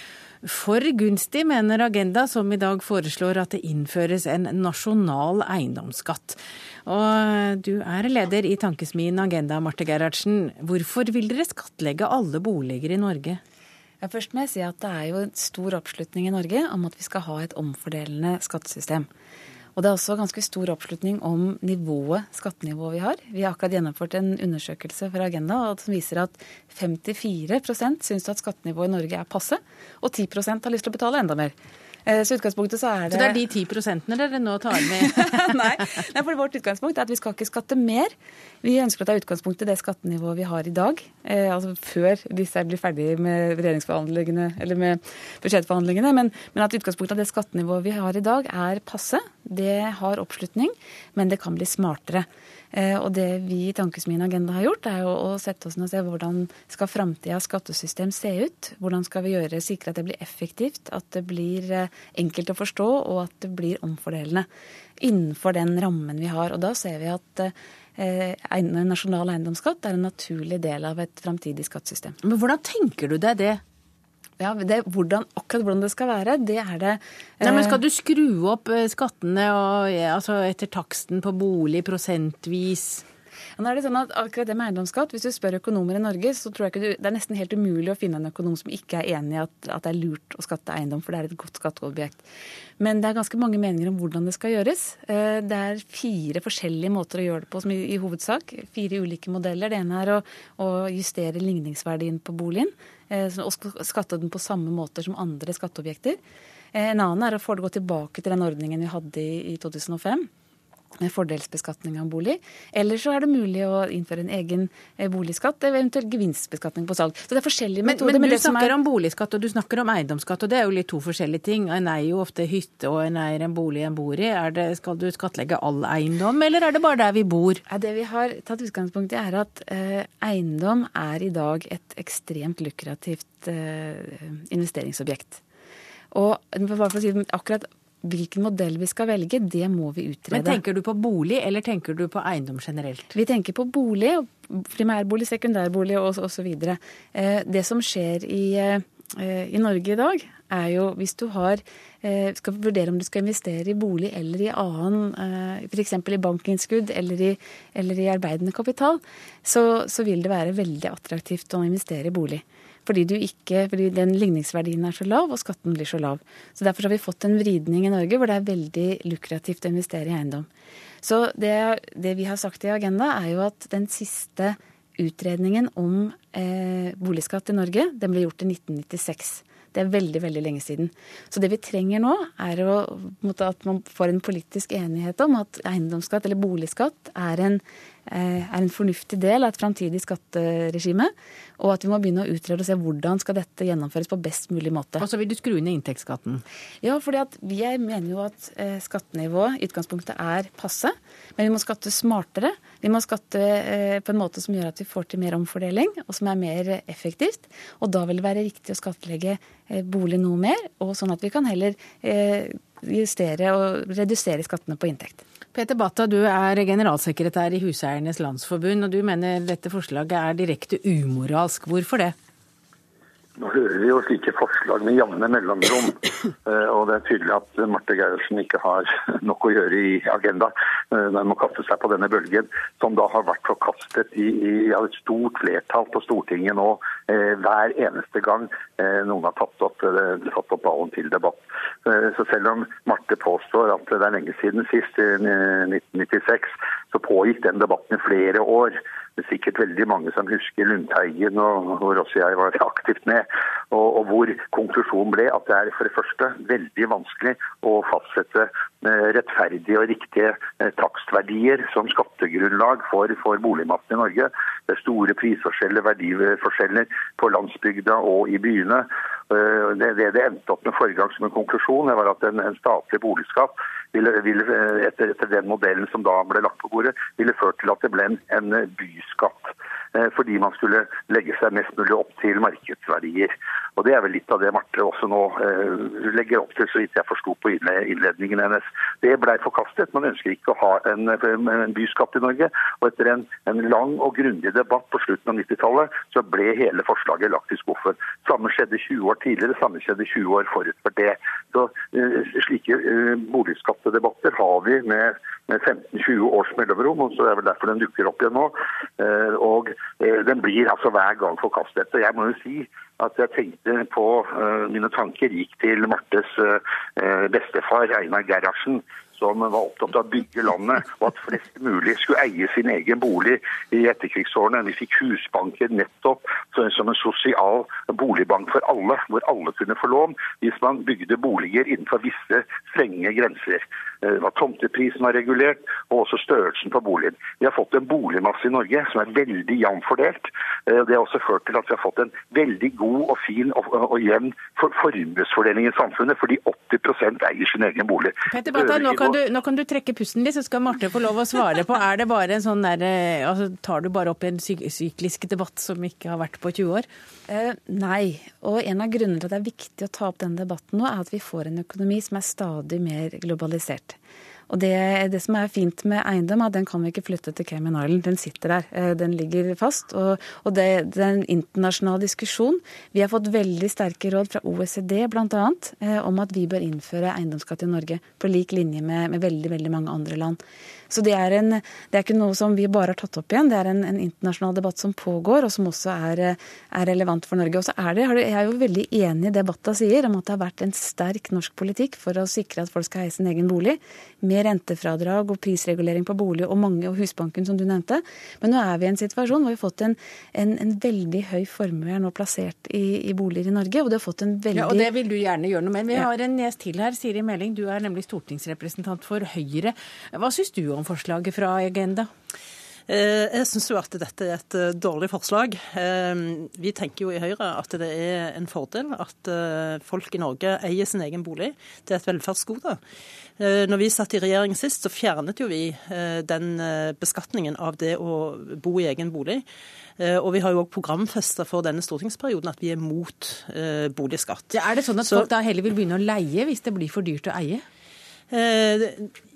For gunstig, mener Agenda, som i dag foreslår at det innføres en nasjonal eiendomsskatt. Og du er leder i tankesmien Agenda, Marte Gerhardsen. Hvorfor vil dere skattlegge alle boliger i Norge? Ja, først må jeg si at Det er jo en stor oppslutning i Norge om at vi skal ha et omfordelende skattesystem. Og det er også ganske stor oppslutning om nivået, skattenivået vi har. Vi har akkurat gjennomført en undersøkelse fra Agenda som viser at 54% syns at skattenivået i Norge er passe, og 10 har lyst til å betale enda mer. Eh, så utgangspunktet så er det Så det er de ti prosentene dere nå tar med? Nei, Nei, for vårt utgangspunkt er at vi skal ikke skatte mer. Vi ønsker å ta utgangspunkt i det skattenivået vi har i dag. Eh, altså før disse blir ferdig med regjeringsforhandlingene, eller med budsjettforhandlingene. Men, men at utgangspunktet av det skattenivået vi har i dag er passe. Det har oppslutning, men det kan bli smartere. Eh, og det vi i Tankesmien Agenda har gjort, er jo å sette oss ned og se hvordan skal framtidas skattesystem se ut. Hvordan skal vi gjøre, sikre at det blir effektivt, at det blir eh, enkelt å forstå og at det blir omfordelende. Innenfor den rammen vi har. Og da ser vi at eh, nasjonal eiendomsskatt er en naturlig del av et framtidig skattesystem. Men hvordan tenker du deg det? Ja, det, hvordan, Akkurat hvordan det skal være, det er det Nei, men Skal du skru opp eh, skattene og, altså etter taksten på bolig prosentvis? nå er det sånn at akkurat det med eiendomsskatt, Hvis du spør økonomer i Norge, så tror jeg ikke du, det er nesten helt umulig å finne en økonom som ikke er enig i at, at, det er lurt å skatte eiendom, for det er et godt skatteobjekt. Men det er ganske mange meninger om hvordan det skal gjøres. Eh, det er fire forskjellige måter å gjøre det på, som i, i hovedsak. Fire ulike modeller. Det ene er å, å justere ligningsverdien på boligen. Eh, og skatte den på samme måter som andre skatteobjekter. Eh, en annen er å få det gå tilbake til den ordningen vi hadde i 2005 med fordelsbeskatning av bolig. Eller så er det mulig å innføre en egen eh, boligskatt, eventuelt gevinstbeskatning på salg. Så det er forskjellige metoder. Men, men du snakker er... om boligskatt og du snakker om eiendomsskatt, og det er jo litt to forskjellige ting. En eier jo ofte hytte og en eier en bolig en bor i. Det, skal du skattlegge all eiendom, eller er det bare der vi bor? Ja, det vi har tatt utgangspunkt i, er at eh, eiendom er i dag et ekstremt lukrativt eh, investeringsobjekt. Og for å si akkurat Hvilken modell vi skal velge, det må vi utrede. Men Tenker du på bolig, eller tenker du på eiendom generelt? Vi tenker på bolig, primærbolig, sekundærbolig osv. Eh, det som skjer i, eh, i Norge i dag, er jo hvis du har, eh, skal vurdere om du skal investere i bolig eller i annen, f.eks. i bankinnskudd eller i, eller i arbeidende kapital, så, så vil det være veldig attraktivt å investere i bolig. Fordi, ikke, fordi, den ligningsverdien er så lav, og skatten blir så lav. Så Derfor har vi fått en vridning i Norge hvor det er veldig lukrativt å investere i eiendom. Så det, det vi har sagt i Agenda, er jo at den siste utredningen om eh, boligskatt i Norge, den ble gjort i 1996. Det er veldig veldig lenge siden. Så det vi trenger nå, er å, at man får en politisk enighet om at eiendomsskatt eller boligskatt er en er en fornuftig del av et framtidig skatteregime. Og at vi må begynne å utrede og se hvordan skal dette gjennomføres på best mulig måte. Og så vil du skru ned inntektsskatten? Ja, fordi jeg vi mener jo at eh, skattenivået i utgangspunktet er passe. Men vi må skatte smartere. Vi må skatte eh, på en måte som gjør at vi får til mer omfordeling, og som er mer effektivt. Og da vil det være riktig å skattlegge bolig noe mer, og sånn at vi kan heller justere og redusere skattene på inntekt. Peter Batta, du er generalsekretær i Huseiernes Landsforbund, og du mener dette forslaget er direkte umoralsk. Hvorfor det? Nå hører vi jo slike forslag med jevne mellomrom. Eh, og det er tydelig at Marte Gerhardsen ikke har nok å gjøre i Agenda. Eh, den må kaste seg på denne bølgen, som da har vært forkastet i, i et stort flertall på Stortinget nå eh, hver eneste gang noen har tatt opp, tatt opp ballen til debatt. Så selv om Marte påstår at det er lenge siden sist, i 1996, så pågikk den debatten i flere år. Det er sikkert veldig mange som husker Lundteigen, og hvor også jeg var aktivt med. Og, hvor konklusjonen ble at det er for det første veldig vanskelig å fastsette eh, rettferdige og riktige eh, takstverdier som skattegrunnlag for, for boligmassen i Norge. Det er store prisforskjeller, verdiforskjeller på landsbygda og i byene. Eh, det, det, det endte opp med forrige gang som en konklusjon, det var at en, en statlig boligskatt ville, ville etter, etter, den modellen som da ble lagt på bordet, ville ført til at det ble en, en byskatt. Fordi man skulle legge seg mest mulig opp til markedsverdier. Og Det er vel litt av det Marte også nå legger opp til, så vidt jeg forsto på innledningen hennes. Det blei forkastet. Man ønsker ikke å ha en, en byskatt i Norge. Og etter en, en lang og grundig debatt på slutten av 90-tallet, så ble hele forslaget lagt i skuffen. Samme skjedde 20 år tidligere, samme skjedde 20 år forut for det. Så uh, Slike uh, boligskattedebatter har vi med, med 15-20 års mellomrom, og så er det vel derfor den dukker opp igjen nå. Uh, og den blir altså hver gang forkastet. Og jeg må jo si at jeg tenkte på Mine tanker gikk til Martes bestefar, Einar Gerhardsen, som var opptatt av å bygge landet, og at flest mulig skulle eie sin egen bolig i etterkrigsårene. Vi fikk Husbanken nettopp som en sosial boligbank for alle, hvor alle kunne få lån hvis man bygde boliger innenfor visse strenge grenser. Eh, var tomteprisen var regulert, og også størrelsen på boligen. Vi har fått en boligmasse i Norge som er veldig jevnt fordelt. Eh, det har også ført til at vi har fått en veldig god og fin og, og jevn formuesfordeling i samfunnet, fordi 80% eier sin egen bolig. Petter Bata, nå kan, du, nå kan du trekke pusten litt, så skal Marte få lov å svare på. Er det bare en sånn der, eh, altså, Tar du bare opp en syklisk debatt som ikke har vært på 20 år? Eh, nei. Og en av grunnene til at det er viktig å ta opp denne debatten nå, er at vi får en økonomi som er stadig mer globalisert. Og det, det, som er fint med eiendom, er at den kan vi ikke flytte til Cayman Island. Den sitter der. Eh, den ligger fast. Og, og det, det, er en internasjonal diskusjon. Vi har fått veldig sterke råd fra OECD bl.a. Eh, om at vi bør innføre eiendomsskatt i Norge på lik linje med, med veldig, veldig mange andre land. Så det er, en, det er, ikke noe som vi bare har tatt opp igjen, det er en, en internasjonal debatt som pågår, og som også er, er relevant for Norge. Og så er det, Jeg er jo veldig enig i det Batta sier, om at det har vært en sterk norsk politikk for å sikre at folk skal eie sin egen bolig, med rentefradrag og prisregulering på bolig og mange, og Husbanken, som du nevnte. Men nå er vi i en situasjon hvor vi har fått en, en, en veldig høy formue nå plassert i, i, boliger i Norge, og det har fått en veldig Ja, og det vil du gjerne gjøre noe med. Vi har en gjest til her, Siri Meling, du er nemlig stortingsrepresentant for Høyre. Hva syns du om om forslaget fra Agenda? Eh, jeg syns jo at dette er et eh, dårlig forslag. Eh, vi tenker jo i Høyre at det er en fordel at folk i Norge eier sin egen bolig. Det er et velferdsgode. Når vi satt i regjering sist, så fjernet jo vi den beskatningen av det å bo i egen bolig. Og vi har jo òg programfesta for denne stortingsperioden at vi er mot boligskatt. Ja, er det sånn at så, folk da heller vil begynne å leie hvis det blir for dyrt å eie?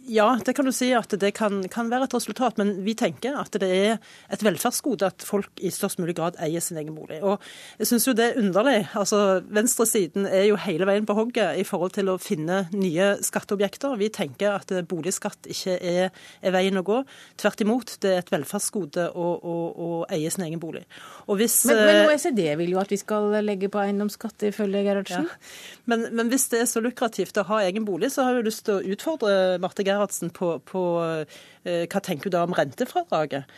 Ja, det kan du si at det kan, kan, være et resultat. Men vi tenker at det er et velferdsgode at folk i størst mulig grad eier sin egen bolig. Og jeg syns jo det er underlig. Altså, Venstresiden er jo hele veien på hogget i forhold til å finne nye skatteobjekter. Vi tenker at boligskatt ikke er, er veien å gå. Tvert imot, det er et velferdsgode å, å, å eie sin egen bolig. Hvis, men, men, eh, OECD vil jo at vi skal legge på eiendomsskatt, ifølge Gerhardsen? Ja. Men, men, hvis det er så lukrativt å ha egen bolig, så har jeg jo lyst til å utfordre Marte Gerhardsen Gerhardsen på, på eh, hva tenker du da om rentefradraget?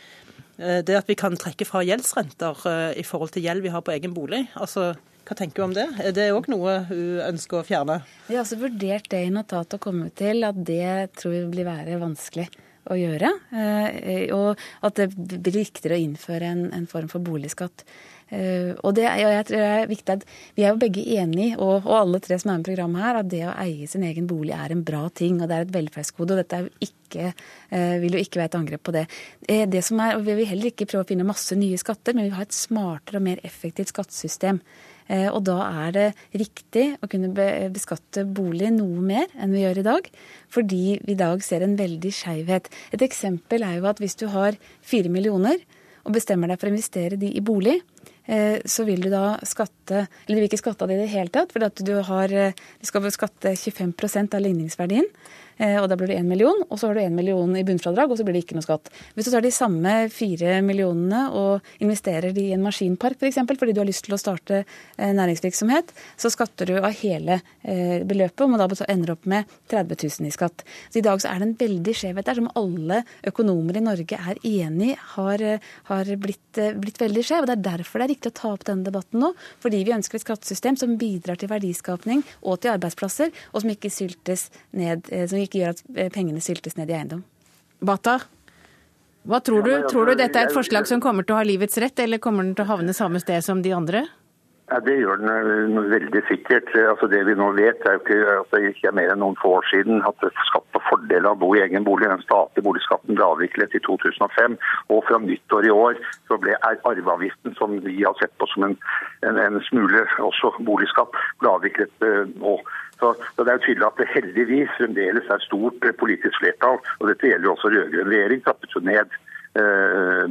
Eh, det at vi kan trekke fra gjeldsrenter eh, i forhold til gjeld vi har på egen bolig. altså hva tenker du om det? Er det òg noe hun ønsker å fjerne? Vi har også vurdert det i notatet og kommet til at det tror vi blir være vanskelig å gjøre. Og at det blir riktigere å innføre en, en form for boligskatt. Uh, og det, ja, jeg tror det er viktig at Vi er jo begge enige, og, og, alle tre som er med i programmet her, at det å eie sin egen bolig er en bra ting, og det er et velferdsgode. og dette er jo ikke, uh, vil jo ikke være et angrep på det. Uh, det som er, og Vi vil heller ikke prøve å finne masse nye skatter, men vi vil ha et smartere og mer effektivt skattesystem. Og da er det riktig å kunne beskatte bolig noe mer enn vi gjør i dag, fordi vi i dag ser en veldig skeivhet. Et eksempel er jo at hvis du har fire millioner og bestemmer deg for å investere de i bolig, Eh, så vil du da skatte Eller du vil ikke skatte av det i det hele tatt, for du, eh, du skal skatte 25% av ligningsverdien. Eh, og da blir det 1 million, og så har du 1 million i bunnfradrag, og så blir det ikke noe skatt. Hvis du tar de samme fire millionene og investerer de i en maskinpark f.eks., for fordi du har lyst til å starte eh, næringsvirksomhet, så skatter du av hele eh, beløpet, og må da ender opp med 30 000 i skatt. Så I dag så er det en veldig skjevhet der som alle økonomer i Norge er enig har, har blitt, blitt, veldig skjev. og Det er derfor det er riktig å ta opp denne debatten nå. Fordi vi ønsker et skattesystem som bidrar til verdiskapning og til arbeidsplasser, og som ikke syltes ned, som ikke gjør at eh, pengene syltes ned i eiendom. Bata, hva tror du? Tror du dette er et forslag som kommer til å ha livets rett, eller kommer den til å havne samme sted som de andre? Ja, Det gjør den eh, veldig sikkert. Altså Det vi nå vet, er jo ikke at det ikke er mer enn noen få år siden at det skapte fordeler av å bo i egen bolig. Den statlige boligskatten ble avviklet i 2005. Og fra nyttår i år så ble arveavgiften, som vi har sett på som en, en, en smule også boligskatt, ble avviklet nå. Så, så, Det er jo tydelig at det heldigvis fremdeles er stort politisk flertall, og dette gjelder jo også rød-grønn regjering, trappet jo ned øh,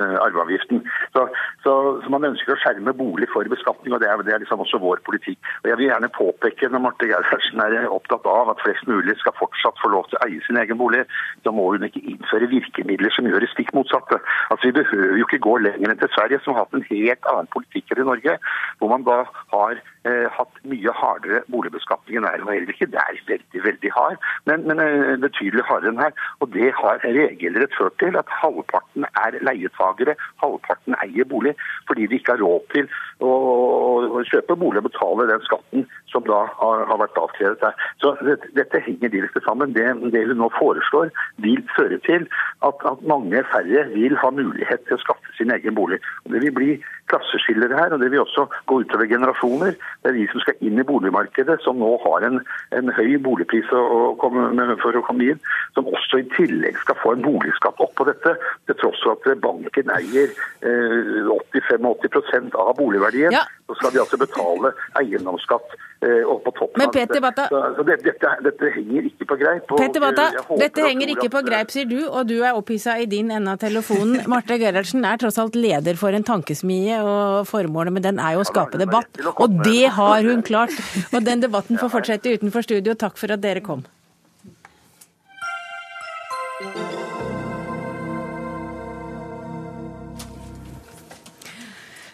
øh, arveavgiften. Så, så, så, Man ønsker å skjerme bolig for beskatning, og det er, det er liksom også vår politikk. Og Jeg vil gjerne påpeke når Marte Gerhardsen er opptatt av at flest mulig skal fortsatt få lov til å eie sin egen bolig, da må hun ikke innføre virkemidler som gjør det stikk motsatte. Altså Vi behøver jo ikke gå lenger enn til Sverige, som har hatt en helt annen politikk enn i Norge, hvor man da har eh, hatt mye hardere boligbeskatning enn. Og heller ikke det er veldig, veldig hard, men, men eh, betydelig hardere enn her. Og det har regelrett ført til at halvparten er leietagere, halvparten eier bolig, fordi de ikke har råd til å, kjøpe bolig og betale den skatten som da har, vært avkrevet her. Så dette, henger direkte sammen. Det, det, hun nå foreslår, vil føre til at, at, mange færre vil ha mulighet til å skaffe sin egen bolig. Og det vil bli klasseskiller her, og det vil også gå utover generasjoner. Det er de som skal inn i boligmarkedet, som nå har en, en høy boligpris å komme, for å komme inn, som også i tillegg skal få en boligskatt opp på dette, til tross for at banken eier eh, 80-85 av boligverdien. Ja. Så skal de altså betale eiendomsskatt og på toppen Men Peter Batta, så, så det, dette, dette, henger ikke på greip. Og, Peter Batta, dette henger ikke på greip, sier du, og du er opphissa i din ende av telefonen. Marte Gerhardsen er tross alt leder for en tankesmie, og formålet med den er jo å skape debatt. Og det har hun klart. Og den debatten får fortsette utenfor studio. Takk for at dere kom.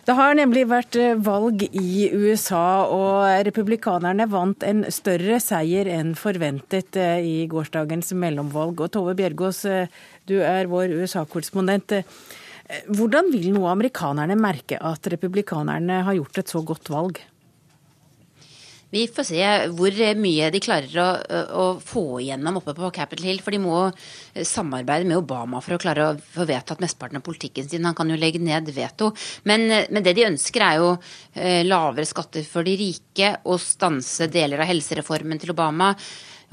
Det har nemlig vært eh, valg i USA, og republikanerne vant en større seier enn forventet eh, i gårsdagens mellomvalg. Og Tove Bjørgaas, eh, du er vår USA-korrespondent. Hvordan vil nå amerikanerne merke at republikanerne har gjort et så godt valg? Vi får se hvor mye de klarer å, å, få igjennom oppe på Capitol Hill. For de må samarbeide med Obama for å klare å få vedtatt mesteparten av politikken sin. Han kan jo legge ned veto. Men, men det de ønsker, er jo eh, lavere skatter for de rike og stanse deler av helsereformen til Obama.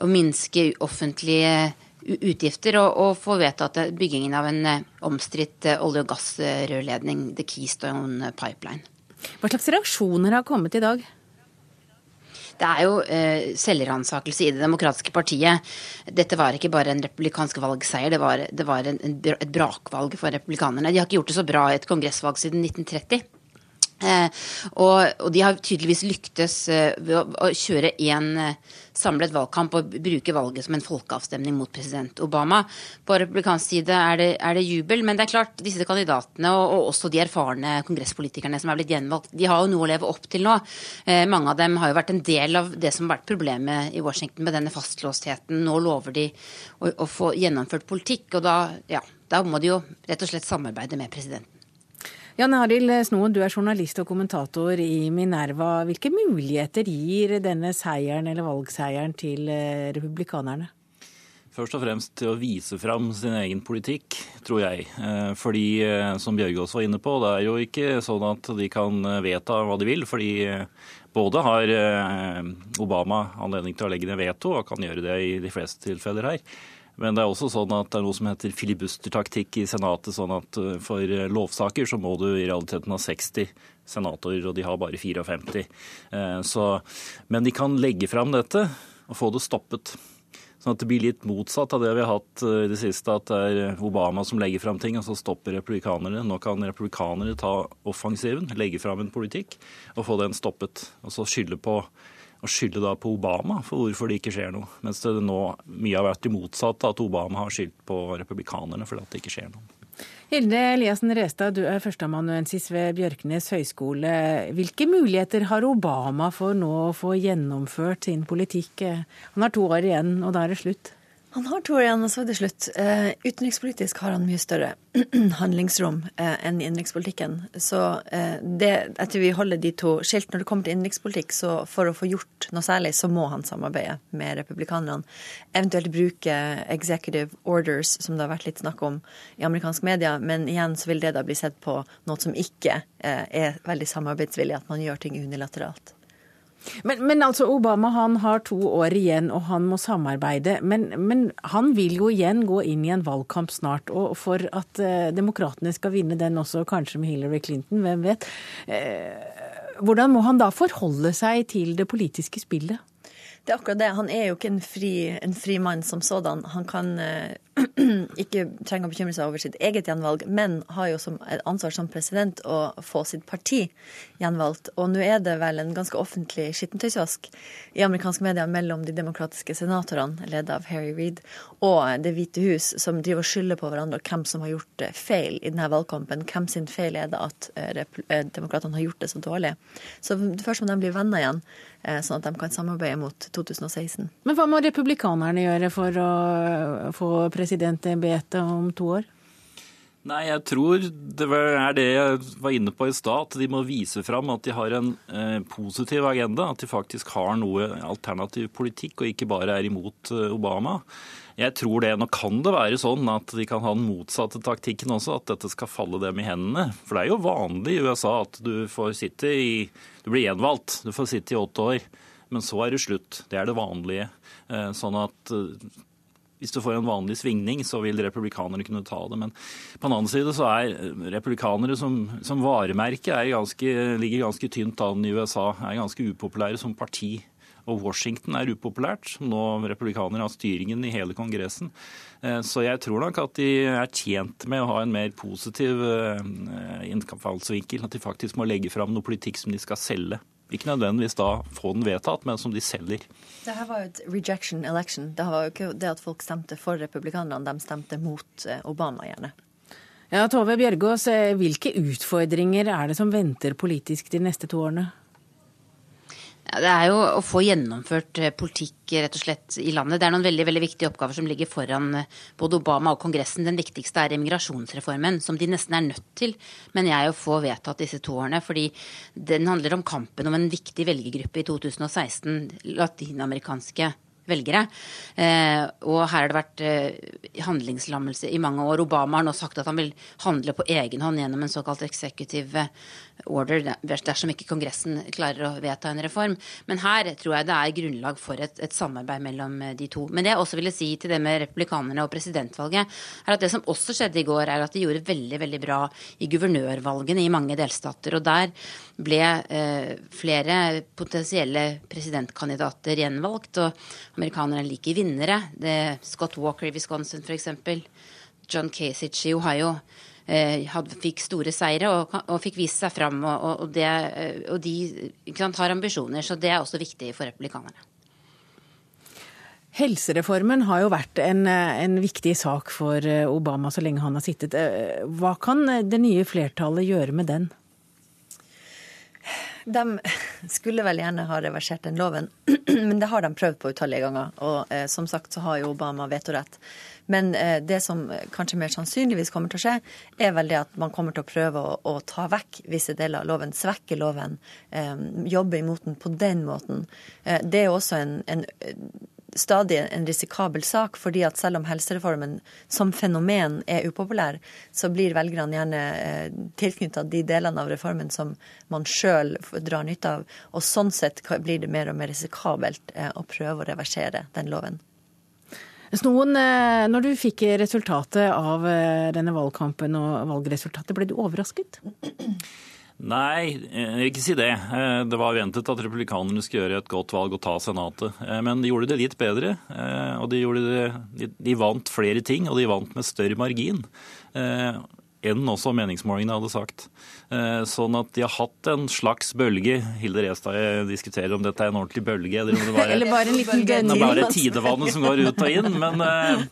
Og minske offentlige utgifter og, og få vedtatt byggingen av en eh, omstridt eh, olje- og gassrørledning, The Keystone Pipeline. Hva slags reaksjoner har kommet i dag? Det er jo eh, selvransakelse i Det demokratiske partiet. Dette var ikke bare en republikansk valgseier, det var, det var en, en, et brakvalg for republikanerne. De har ikke gjort det så bra i et kongressvalg siden 1930. Eh, og, og, de har tydeligvis lyktes eh, ved å, å kjøre én eh, samlet valgkamp og bruke valget som en folkeavstemning mot president Obama. På republikansk side er det, er det jubel, men det er klart disse kandidatene og, og, også de erfarne kongresspolitikerne som er blitt gjenvalgt, de har jo noe å leve opp til nå. Eh, mange av dem har jo vært en del av det som har vært problemet i Washington med denne fastlåstheten. Nå lover de å, å få gjennomført politikk, og da, ja, da må de jo rett og slett samarbeide med presidenten. Jan Arild Snoen, du er journalist og kommentator i Minerva. Hvilke muligheter gir denne seieren eller valgseieren til eh, republikanerne? Først og fremst til å vise fram sin egen politikk, tror jeg. Eh, fordi, eh, som Bjørgaas var inne på, det er jo ikke sånn at de kan vedta hva de vil. Fordi både har Obama anledning til å legge ned veto, og kan gjøre det i de fleste tilfeller her. Men det er også sånn at det er noe som heter filibustertaktikk i Senatet. sånn at eh, For lovsaker så må du i realiteten ha 60 senatorer, og de har bare 54. Eh, så, men de kan legge fram dette og få det stoppet. Sånn at det blir litt motsatt av det vi har hatt eh, i det siste, at det er Obama som legger fram ting, og så stopper republikanerne. Nå kan republikanere ta offensiven, legge fram en politikk og få den stoppet. Og så skylde på og skylde da på Obama for hvorfor det ikke skjer noe. Mens det nå mye har vært det motsatte, at Obama har skyldt på republikanerne for at det ikke skjer noe. Hilde Eliassen Restad, du er førsteamanuensis ved Bjørknes høgskole. Hvilke muligheter har Obama for nå å få gjennomført sin politikk? Han har to år igjen, og da er det slutt. Han har to år igjen, og så er det slutt. Uh, utenrikspolitisk har han mye større handlingsrom uh, enn i innenrikspolitikken. Så uh, det, jeg vi holder de to skilt. Når det kommer til innenrikspolitikk, så for å få gjort noe særlig, så må han samarbeide med republikanerne. Eventuelt bruke executive orders, som det har vært litt snakk om i amerikansk media. Men igjen så vil det da bli sett på noe som ikke er veldig samarbeidsvillig, at man gjør ting unilateralt. Men, men, altså Obama han har to år igjen og han må samarbeide. Men, men, han vil jo igjen gå inn i en valgkamp snart. Og for at eh, demokratene skal vinne den også, kanskje med Hillary Clinton, hvem vet. Eh, hvordan må han da forholde seg til det politiske spillet? Det er akkurat det. Han er jo ikke en fri, en fri mann som sådan. Han kan eh, ikke trenger å bekymre seg over sitt eget gjenvalg, men har jo som ansvar som president å få sitt parti gjenvalgt. Og nå er det vel en ganske offentlig skittentøysvask i amerikanske medier mellom de demokratiske senatorene, ledet av Harry Reed, og Det hvite hus, som driver og skylder på hverandre hvem som har gjort eh, feil i denne valgkampen. Hvem sin feil er det at eh, demokratene har gjort det så dårlig? Så det første må de bli venner igjen. Eh, sånn at de kan samarbeide mot 2016. Men hva må republikanerne gjøre for å få presidentembetet om to år? Nei, jeg tror det er det jeg var inne på i stad. At de må vise fram at de har en eh, positiv agenda. At de faktisk har noe alternativ politikk, og ikke bare er imot eh, Obama. Jeg tror det. Nå kan det være sånn at de kan ha den motsatte taktikken også, at dette skal falle dem i hendene. For det er jo vanlig i USA at du får sitte i Du blir gjenvalgt. Du får sitte i åtte år. Men så er det slutt. Det er det vanlige. Eh, sånn at hvis du får en vanlig svingning, så vil republikanerne kunne ta det. Men på den annen side så er republikanere som, som varemerke ganske, ligger ganske tynt an i USA. Er ganske upopulære som parti. Og Washington er upopulært. Nå republikanere har styringen i hele Kongressen. Eh, så jeg tror nok at de er tjent med å ha en mer positiv eh, innfallsvinkel. At de faktisk må legge fram noe politikk som de skal selge. Ikke nødvendigvis da få den vedtatt, men som de selger. Det her var jo et rejection election. Det var jo ikke det at folk stemte for republikanerne, de stemte mot eh, Obama, gjerne. Ja, Tove Bjørgaas, eh, hvilke utfordringer er det som venter politisk de neste to årene? Ja, det er jo å få gjennomført eh, politikk rett og slett i landet. Det er noen veldig veldig viktige oppgaver som ligger foran eh, både Obama og Kongressen. Den viktigste er immigrasjonsreformen, som de nesten er nødt til, mener jeg, å få vedtatt disse to årene. Fordi den handler om kampen om en viktig velgergruppe i 2016, latinamerikanske velgere. Eh, og her har det vært eh, handlingslammelse i mange år. Obama har nå sagt at han vil handle på egen hånd gjennom en såkalt executive order dersom ikke Kongressen klarer å vedta en reform. Men her tror jeg det er grunnlag for et, et, samarbeid mellom eh, de to. Men det jeg også ville si til det med republikanerne og presidentvalget, er at det som også skjedde i går, er at de gjorde veldig, veldig bra i guvernørvalgene i mange delstater. Og der ble eh, flere potensielle presidentkandidater gjenvalgt. Og amerikanerne liker vinnere. Det, Scott Walker i Wisconsin f.eks. John Kasich i Ohio. Had, fikk store seire og, og, fikk vist seg fram. Og, og, det, eh, og de sant, har ambisjoner, så det er også viktig for republikanerne. Helsereformen har jo vært en, en, viktig sak for eh, Obama så lenge han har sittet. Hva kan det nye flertallet gjøre med den? De skulle vel gjerne ha reversert den loven, men det har de prøvd på utallige ganger. Og eh, som sagt så har jo Obama vetorett. Men eh, det som kanskje mer sannsynligvis kommer til å skje, er vel det at man kommer til å prøve å, å ta vekk visse deler av loven, svekke loven, eh, jobbe imot den på den måten. Eh, det er også en, en stadig en risikabel sak, fordi at selv om helsereformen som fenomen er upopulær, så blir velgerne gjerne eh, tilknytta de delene av reformen som man sjøl drar nytte av. Og sånn sett blir det mer og mer risikabelt eh, å prøve å reversere den loven. Noen, eh, når du fikk resultatet av denne valgkampen og valgresultatet, ble du overrasket? Nei, vil ikke si det. Eh, det var ventet at republikanerne skulle gjøre et godt valg og ta Senatet. Men de gjorde det litt bedre. Og de, det, de vant flere ting, og de vant med større margin. Enn også meningsmålingene hadde sagt. Eh, sånn at de har hatt en slags bølge. Hilde Restad diskuterer om dette er en ordentlig bølge, eller om det bare, eller bare en liten det er bare tidevannet som går ut og inn. Men, eh,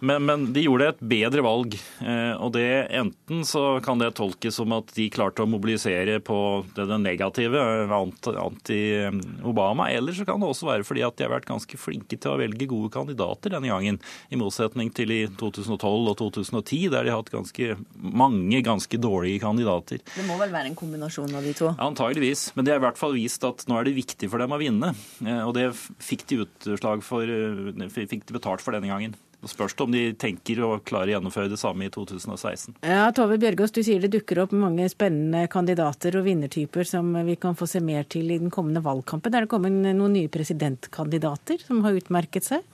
men, men, de gjorde et bedre valg. Eh, og det enten så kan det tolkes som at de klarte å mobilisere på det, det negative, anti-Obama, eller så kan det også være fordi at de har vært ganske flinke til å velge gode kandidater denne gangen, i motsetning til i 2012 og 2010, der de har hatt ganske mange ganske dårlige kandidater. Det må vel være en kombinasjon av de to? Antageligvis. Men det har i hvert fall vist at nå er det viktig for dem å vinne. Eh, og det fikk de utslag for, eh, fikk de betalt for denne gangen. Det spørs om de tenker å klare å gjennomføre det samme i 2016. Ja, Tove Bjørgaas, du sier det dukker opp mange spennende kandidater og vinnertyper som vi kan få se mer til i den kommende valgkampen. Er det kommet noen nye presidentkandidater som har utmerket seg?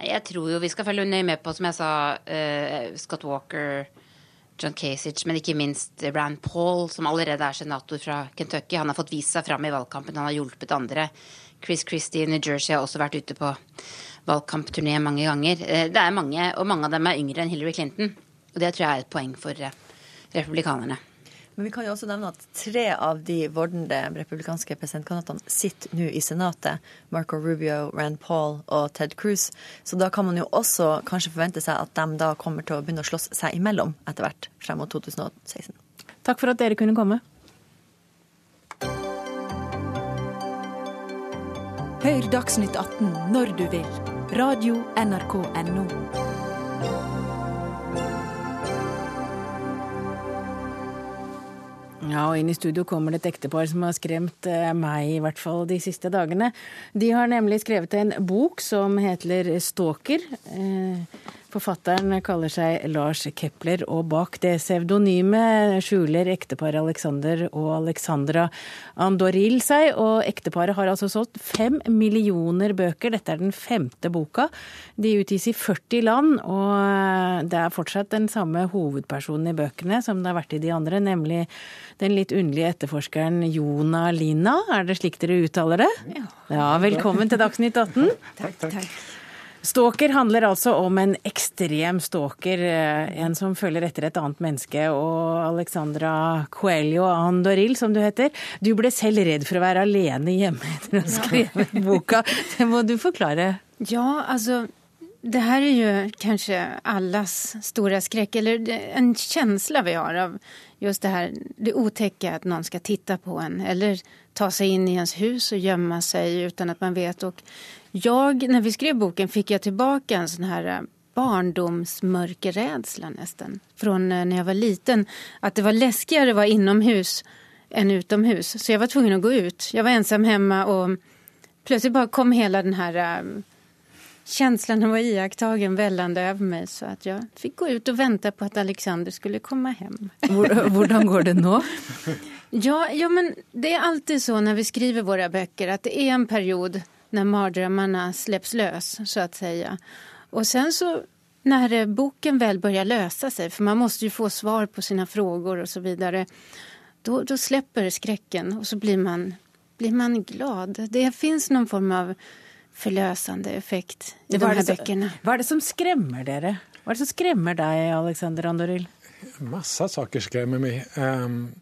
Jeg tror jo vi skal følge nøye med på, som jeg sa, uh, Scott Walker, John Kasich, men ikke minst Rand Paul, som allerede er senator fra Kentucky. Han har fått vist seg fram i valgkampen, han har hjulpet andre. Chris Christie i New Jersey har også vært ute på valgkampturné mange ganger. Uh, det er mange, og mange av dem er yngre enn Hillary Clinton. Og det tror jeg er et poeng for uh, republikanerne. Men vi kan jo også nevne at tre av de vordende republikanske presidentkandidatene sitter nå i Senatet. Marco Rubio, Rand Paul og Ted Cruz. Så da kan man jo også kanskje forvente seg at de da kommer til å begynne å slåss seg imellom etter hvert frem mot 2016. Takk for at dere kunne komme. Hør Dagsnytt 18 når du vil. Radio NRK Radio.nrk.no. Ja, og inn i studio kommer det et ektepar som har skremt eh, meg, i hvert fall de siste dagene. De har nemlig skrevet en bok som heter Stalker. Eh, Forfatteren kaller seg Lars Kepler, og bak det pseudonymet skjuler ekteparet Alexander og Alexandra Andoril seg. Og ekteparet har altså solgt fem millioner bøker. Dette er den femte boka. De utgis i 40 land, og det er fortsatt den samme hovedpersonen i bøkene som det har vært i de andre, nemlig den litt underlige etterforskeren Jona Lina. Er det slik dere uttaler det? Ja. ja velkommen til Dagsnytt 18. takk, takk. Stalker handler altså om en ekstrem stalker, eh, en som følger etter et annet menneske. Og Alexandra Coelho Andoril, som du heter, du ble selv redd for å være alene hjemme etter å ha skrevet boka. Det må du forklare. Ja, altså det her er jo kanskje alles store skrekk, eller en känsla vi har av just det her, det otäcka at noen skal titte på en, eller ta seg inn i ens hus og gjemme seg uten at man vet. Og jag, när vi skrev boken fick jag tillbaka en sån här eh, barndomsmörkerrädsla nästan. Från jeg när jag var liten. Att det var läskigare att vara inomhus än utomhus. Så jag var tvungen att gå ut. Jag var ensam hemma och plötsligt bara kom hela den här um, känslan av att vara iakttagen vällande över mig. Så att jag fick gå ut och vänta på att Alexander skulle komma hem. Hur går det nu? Ja, ja, men det är alltid så när vi skriver våra böcker att det är en period när mardrömmarna släpps lös, så att säga. Och sen så när boken väl börjar lösa sig, för man måste ju få svar på sina frågor och så vidare, då, då släpper skräcken och så blir man, blir man glad. Det finns någon form av forløsende effekt i de her bøkene. Hva er det som skremmer dere? Hva er det som skremmer deg, Alexander Andoril? Massa saker skremmer meg. Um,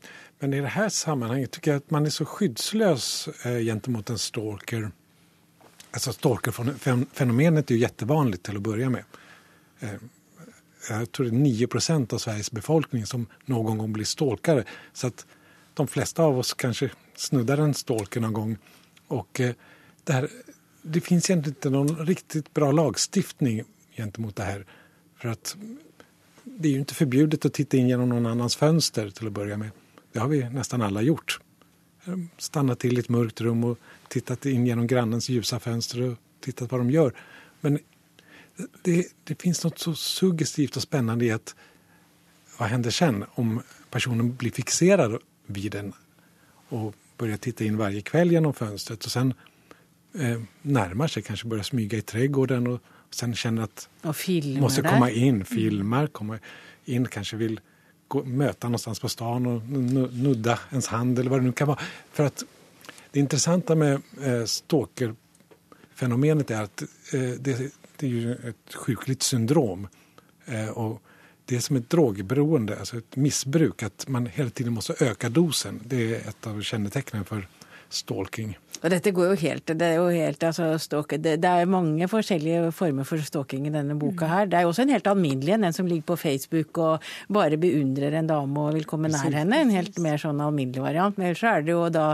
men i det sammenhenget syns tycker at man er så skyddsløs uh, gentemot en stalker Alltså stalkerfenomenet är ju jättevanligt till att börja med. Jeg jag tror det är 9 procent av Sveriges befolkning som någon gång blir stalkare. Så att de flesta av oss kanske snuddar en stalker någon gång. Och eh, det, här, det finns egentligen inte någon riktigt bra lagstiftning gentemot det här. För att det är ju inte förbjudet att titta in genom någon annans fönster till att börja med. Det har vi nästan alla gjort. Stanna till i ett mörkt rum och tittat in genom grannens ljusa fönster och tittat vad de gör. Men det, det finns något så suggestivt och spännande i att vad händer sen om personen blir fixerad vid den och börjar titta in varje kväll genom fönstret och sen eh, närmar sig, kanske börjar smyga i trädgården och, och sen känner att måste komma in, inn, filmar, komma in, kanske vill gå, möta någonstans på stan och nudda ens hand eller vad det nu kan vara. För att det intressanta med eh, stalkerfenomenet är att eh, det, det, är ju ett sjukligt syndrom. Eh, och det är som ett drogberoende, alltså ett missbruk, att man hela tiden måste öka dosen. Det är ett av kännetecknen för stalking. Og dette går jo helt, det er jo helt, altså stalk, det, det, er mange forskjellige former for stalking i denne boka her. Det er jo også en helt alminnelig en, en som ligger på Facebook og bare beundrer en dame og vil komme nær henne. En helt mer sånn alminnelig variant. Men ellers er det jo da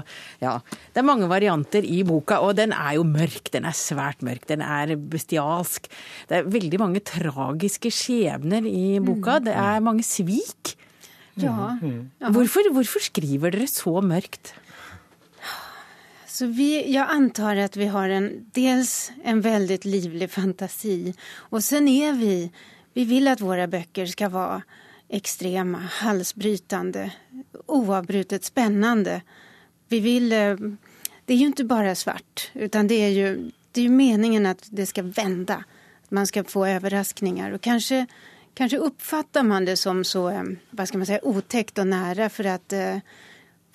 Ja, det er mange varianter i boka, og den er jo mørk. Den er svært mørk. Den er bestialsk. Det er veldig mange tragiske skjebner i boka. Det er mange svik. Ja. Hvorfor, hvorfor skriver dere så mørkt? Så vi, jag antar att vi har en, dels en väldigt livlig fantasi och sen är vi, vi vill att våra böcker ska vara extrema, halsbrytande, oavbrutet spännande. Vi vill, eh, det är ju inte bara svart utan det är ju, det är ju meningen att det ska vända. Att man ska få överraskningar och kanske, kanske uppfattar man det som så, eh, vad ska man säga, otäckt och nära för att eh,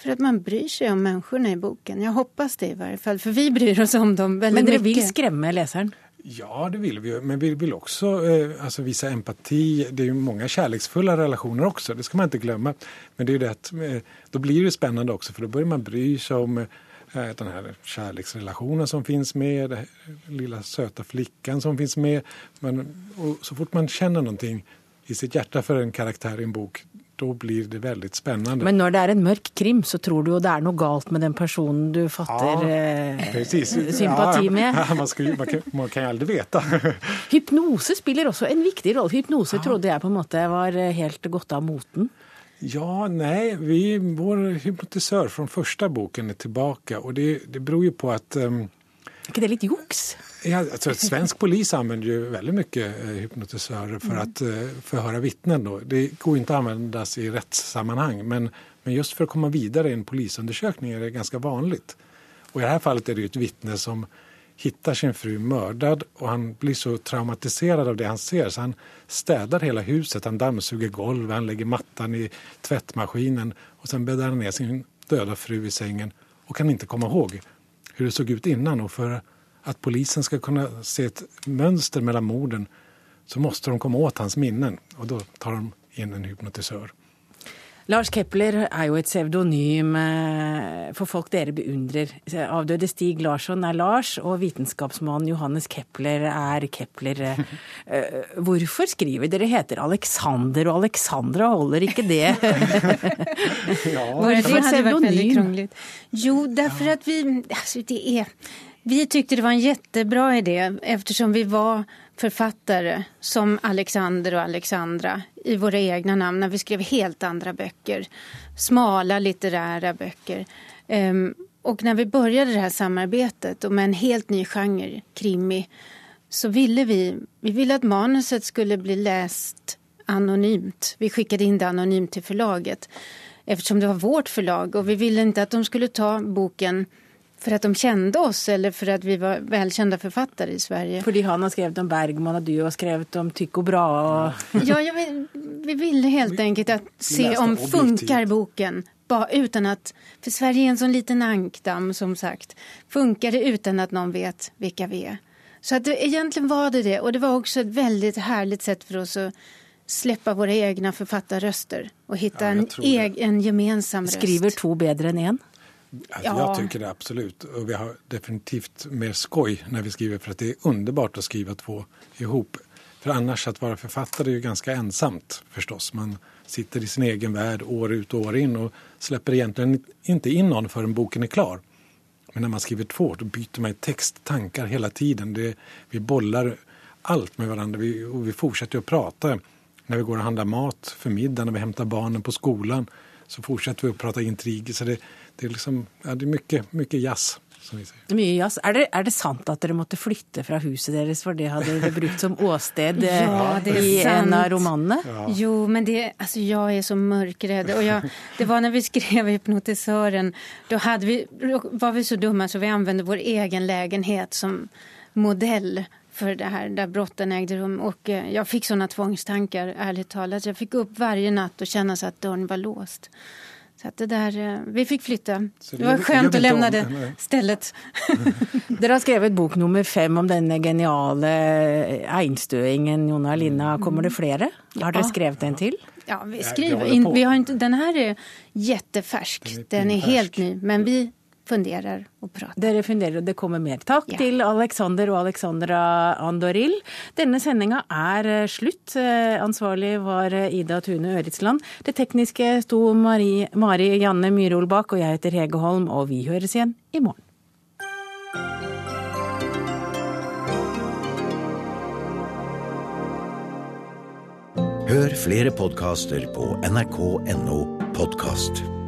för att man bryr sig om människorna i boken. Jag hoppas det i varje fall, för vi bryr oss om dem väldigt Men dere vil skremme leseren? Ja, det vill vi jo, Men vi vill också eh, alltså visa empati. Det är ju många kärleksfulla relationer också, det ska man inte glömma. Men det är ju det att eh, då blir det spännande också för då börjar man bry sig om eh, den här kärleksrelationen som finns med, den lilla söta flickan som finns med. Men, och så fort man känner någonting i sitt hjärta för en karaktär i en bok, då blir det veldig spennende. Men når det er en mørk krim, så tror du jo det er noe galt med den personen du fatter eh, Precis. sympati med. Ja, man, skal, man, kan, man kan ju aldrig. Hypnose spiller også en viktig rolle. Hypnose trodde jeg på en måte var eh, helt gått av moten. Ja, nei, vi, vår hypnotisør fra første boken er tilbake. og det, det beror jo på at um, ikke det litt juks? Ja, alltså, svensk polis använder ju väldigt mycket hypnotisører hypnotisörer för Mm. att eh, förhöra vittnen. Då. Det går inte att användas i rättssammanhang men, men just för att komma vidare i en polisundersökning är det ganska vanligt. Och i det här fallet är det jo ett vittne som hittar sin fru mördad och han blir så traumatiserad av det han ser så han städar hela huset, han dammsuger golv, han lägger mattan i tvättmaskinen och sen bäddar han ner sin döda fru i sängen och kan inte komma ihåg hur det såg ut innan och för att polisen ska kunna se ett mönster mellan morden så måste de komma åt hans minnen och då tar de in en hypnotisör. Lars Kepler er jo et pseudonym eh, for folk dere beundrer. Avdøde Stig Larsson er Lars, og vitenskapsmannen Johannes Kepler er Kepler. Eh, Hvorfor skriver dere heter Alexander og Alexandra, holder ikke det? Det hade pseudonym? Jo, derfor at vi, altså, det er, vi tyckte det var en kjempebra idé eftersom vi var författare som Alexander och Alexandra i våra egna namn när vi skrev helt andra böcker. Smala litterära böcker. Um, och när vi började det här samarbetet med en helt ny genre, krimi, så ville vi, vi ville att manuset skulle bli läst anonymt. Vi skickade in det anonymt till förlaget eftersom det var vårt förlag och vi ville inte att de skulle ta boken för att de kände oss eller för att vi var välkända författare i Sverige. Fordi han har skrevet om Bergman, og du har skrevet om Tycho Brahe. og- Ja, jag vill, vi ville helt enkelt att se om funker funkar boken bara utan att, för Sverige är en sån liten ankdamm som sagt. Funkar det utan att någon vet vilka vi är? Så att det, egentligen var det det och det var också ett väldigt härligt sätt för oss att slippe våre egne forfatterrøster og finne Ja, en, en gemensam røst. Skriver to bedre enn én? Alltså, Ja. Jag tycker det absolut. Och vi har definitivt mer skoj när vi skriver för att det är underbart att skriva två ihop. För annars att vara författare är ju ganska ensamt förstås. Man sitter i sin egen värld år ut och år in och släpper egentligen inte in någon förrän boken är klar. Men när man skriver två då byter man text, tankar hela tiden. Det, vi bollar allt med varandra vi, och vi fortsätter att prata. När vi går och handlar mat för middag, när vi hämtar barnen på skolan så fortsätter vi att prata intriger. Så det, det är, liksom, ja, det är mycket, mycket jazz. Som vi säger. Mye jazz. Er det, er det sant at dere måtte flytte fra huset deres, for det hadde dere brukt som åsted eh, Ja, i en av romanene? romanene? Jo, men det, altså, jeg er så mørkredd. Og jeg, det var når vi skrev 'Hypnotisøren', da var vi så dumme så vi anvendte vår egen legenhet som modell for det her, der brotten ägde rum. Og jeg fikk sånne tvangstanker, ærlig talt. Jeg fikk opp hver natt og kjenne at døren var låst. Så att det där, eh, vi fikk flytte. Det var skjønt å om, det stedet. Dere har skrevet bok nummer fem om denne geniale einstøingen Jonna Linna. Kommer det flere? Har dere skrevet en til? Ja, vi skriver inn. håller in, vi har inte, Den her er kjempefersk. Den pinfärsk. helt ny. Men vi funderar og prater. Dere funderer, og det kommer mer. Takk til Alexander og Alexandra Andoril. Denne sendinga er eh, slutt. Eh, Ansvarlig var eh, Ida Tune Øritsland. Det tekniske sto Mari, Mari Janne Myrhol bak, og jeg heter Hege Holm, og vi høres igjen i morgen. Hør flere podkaster på nrk.no podkast.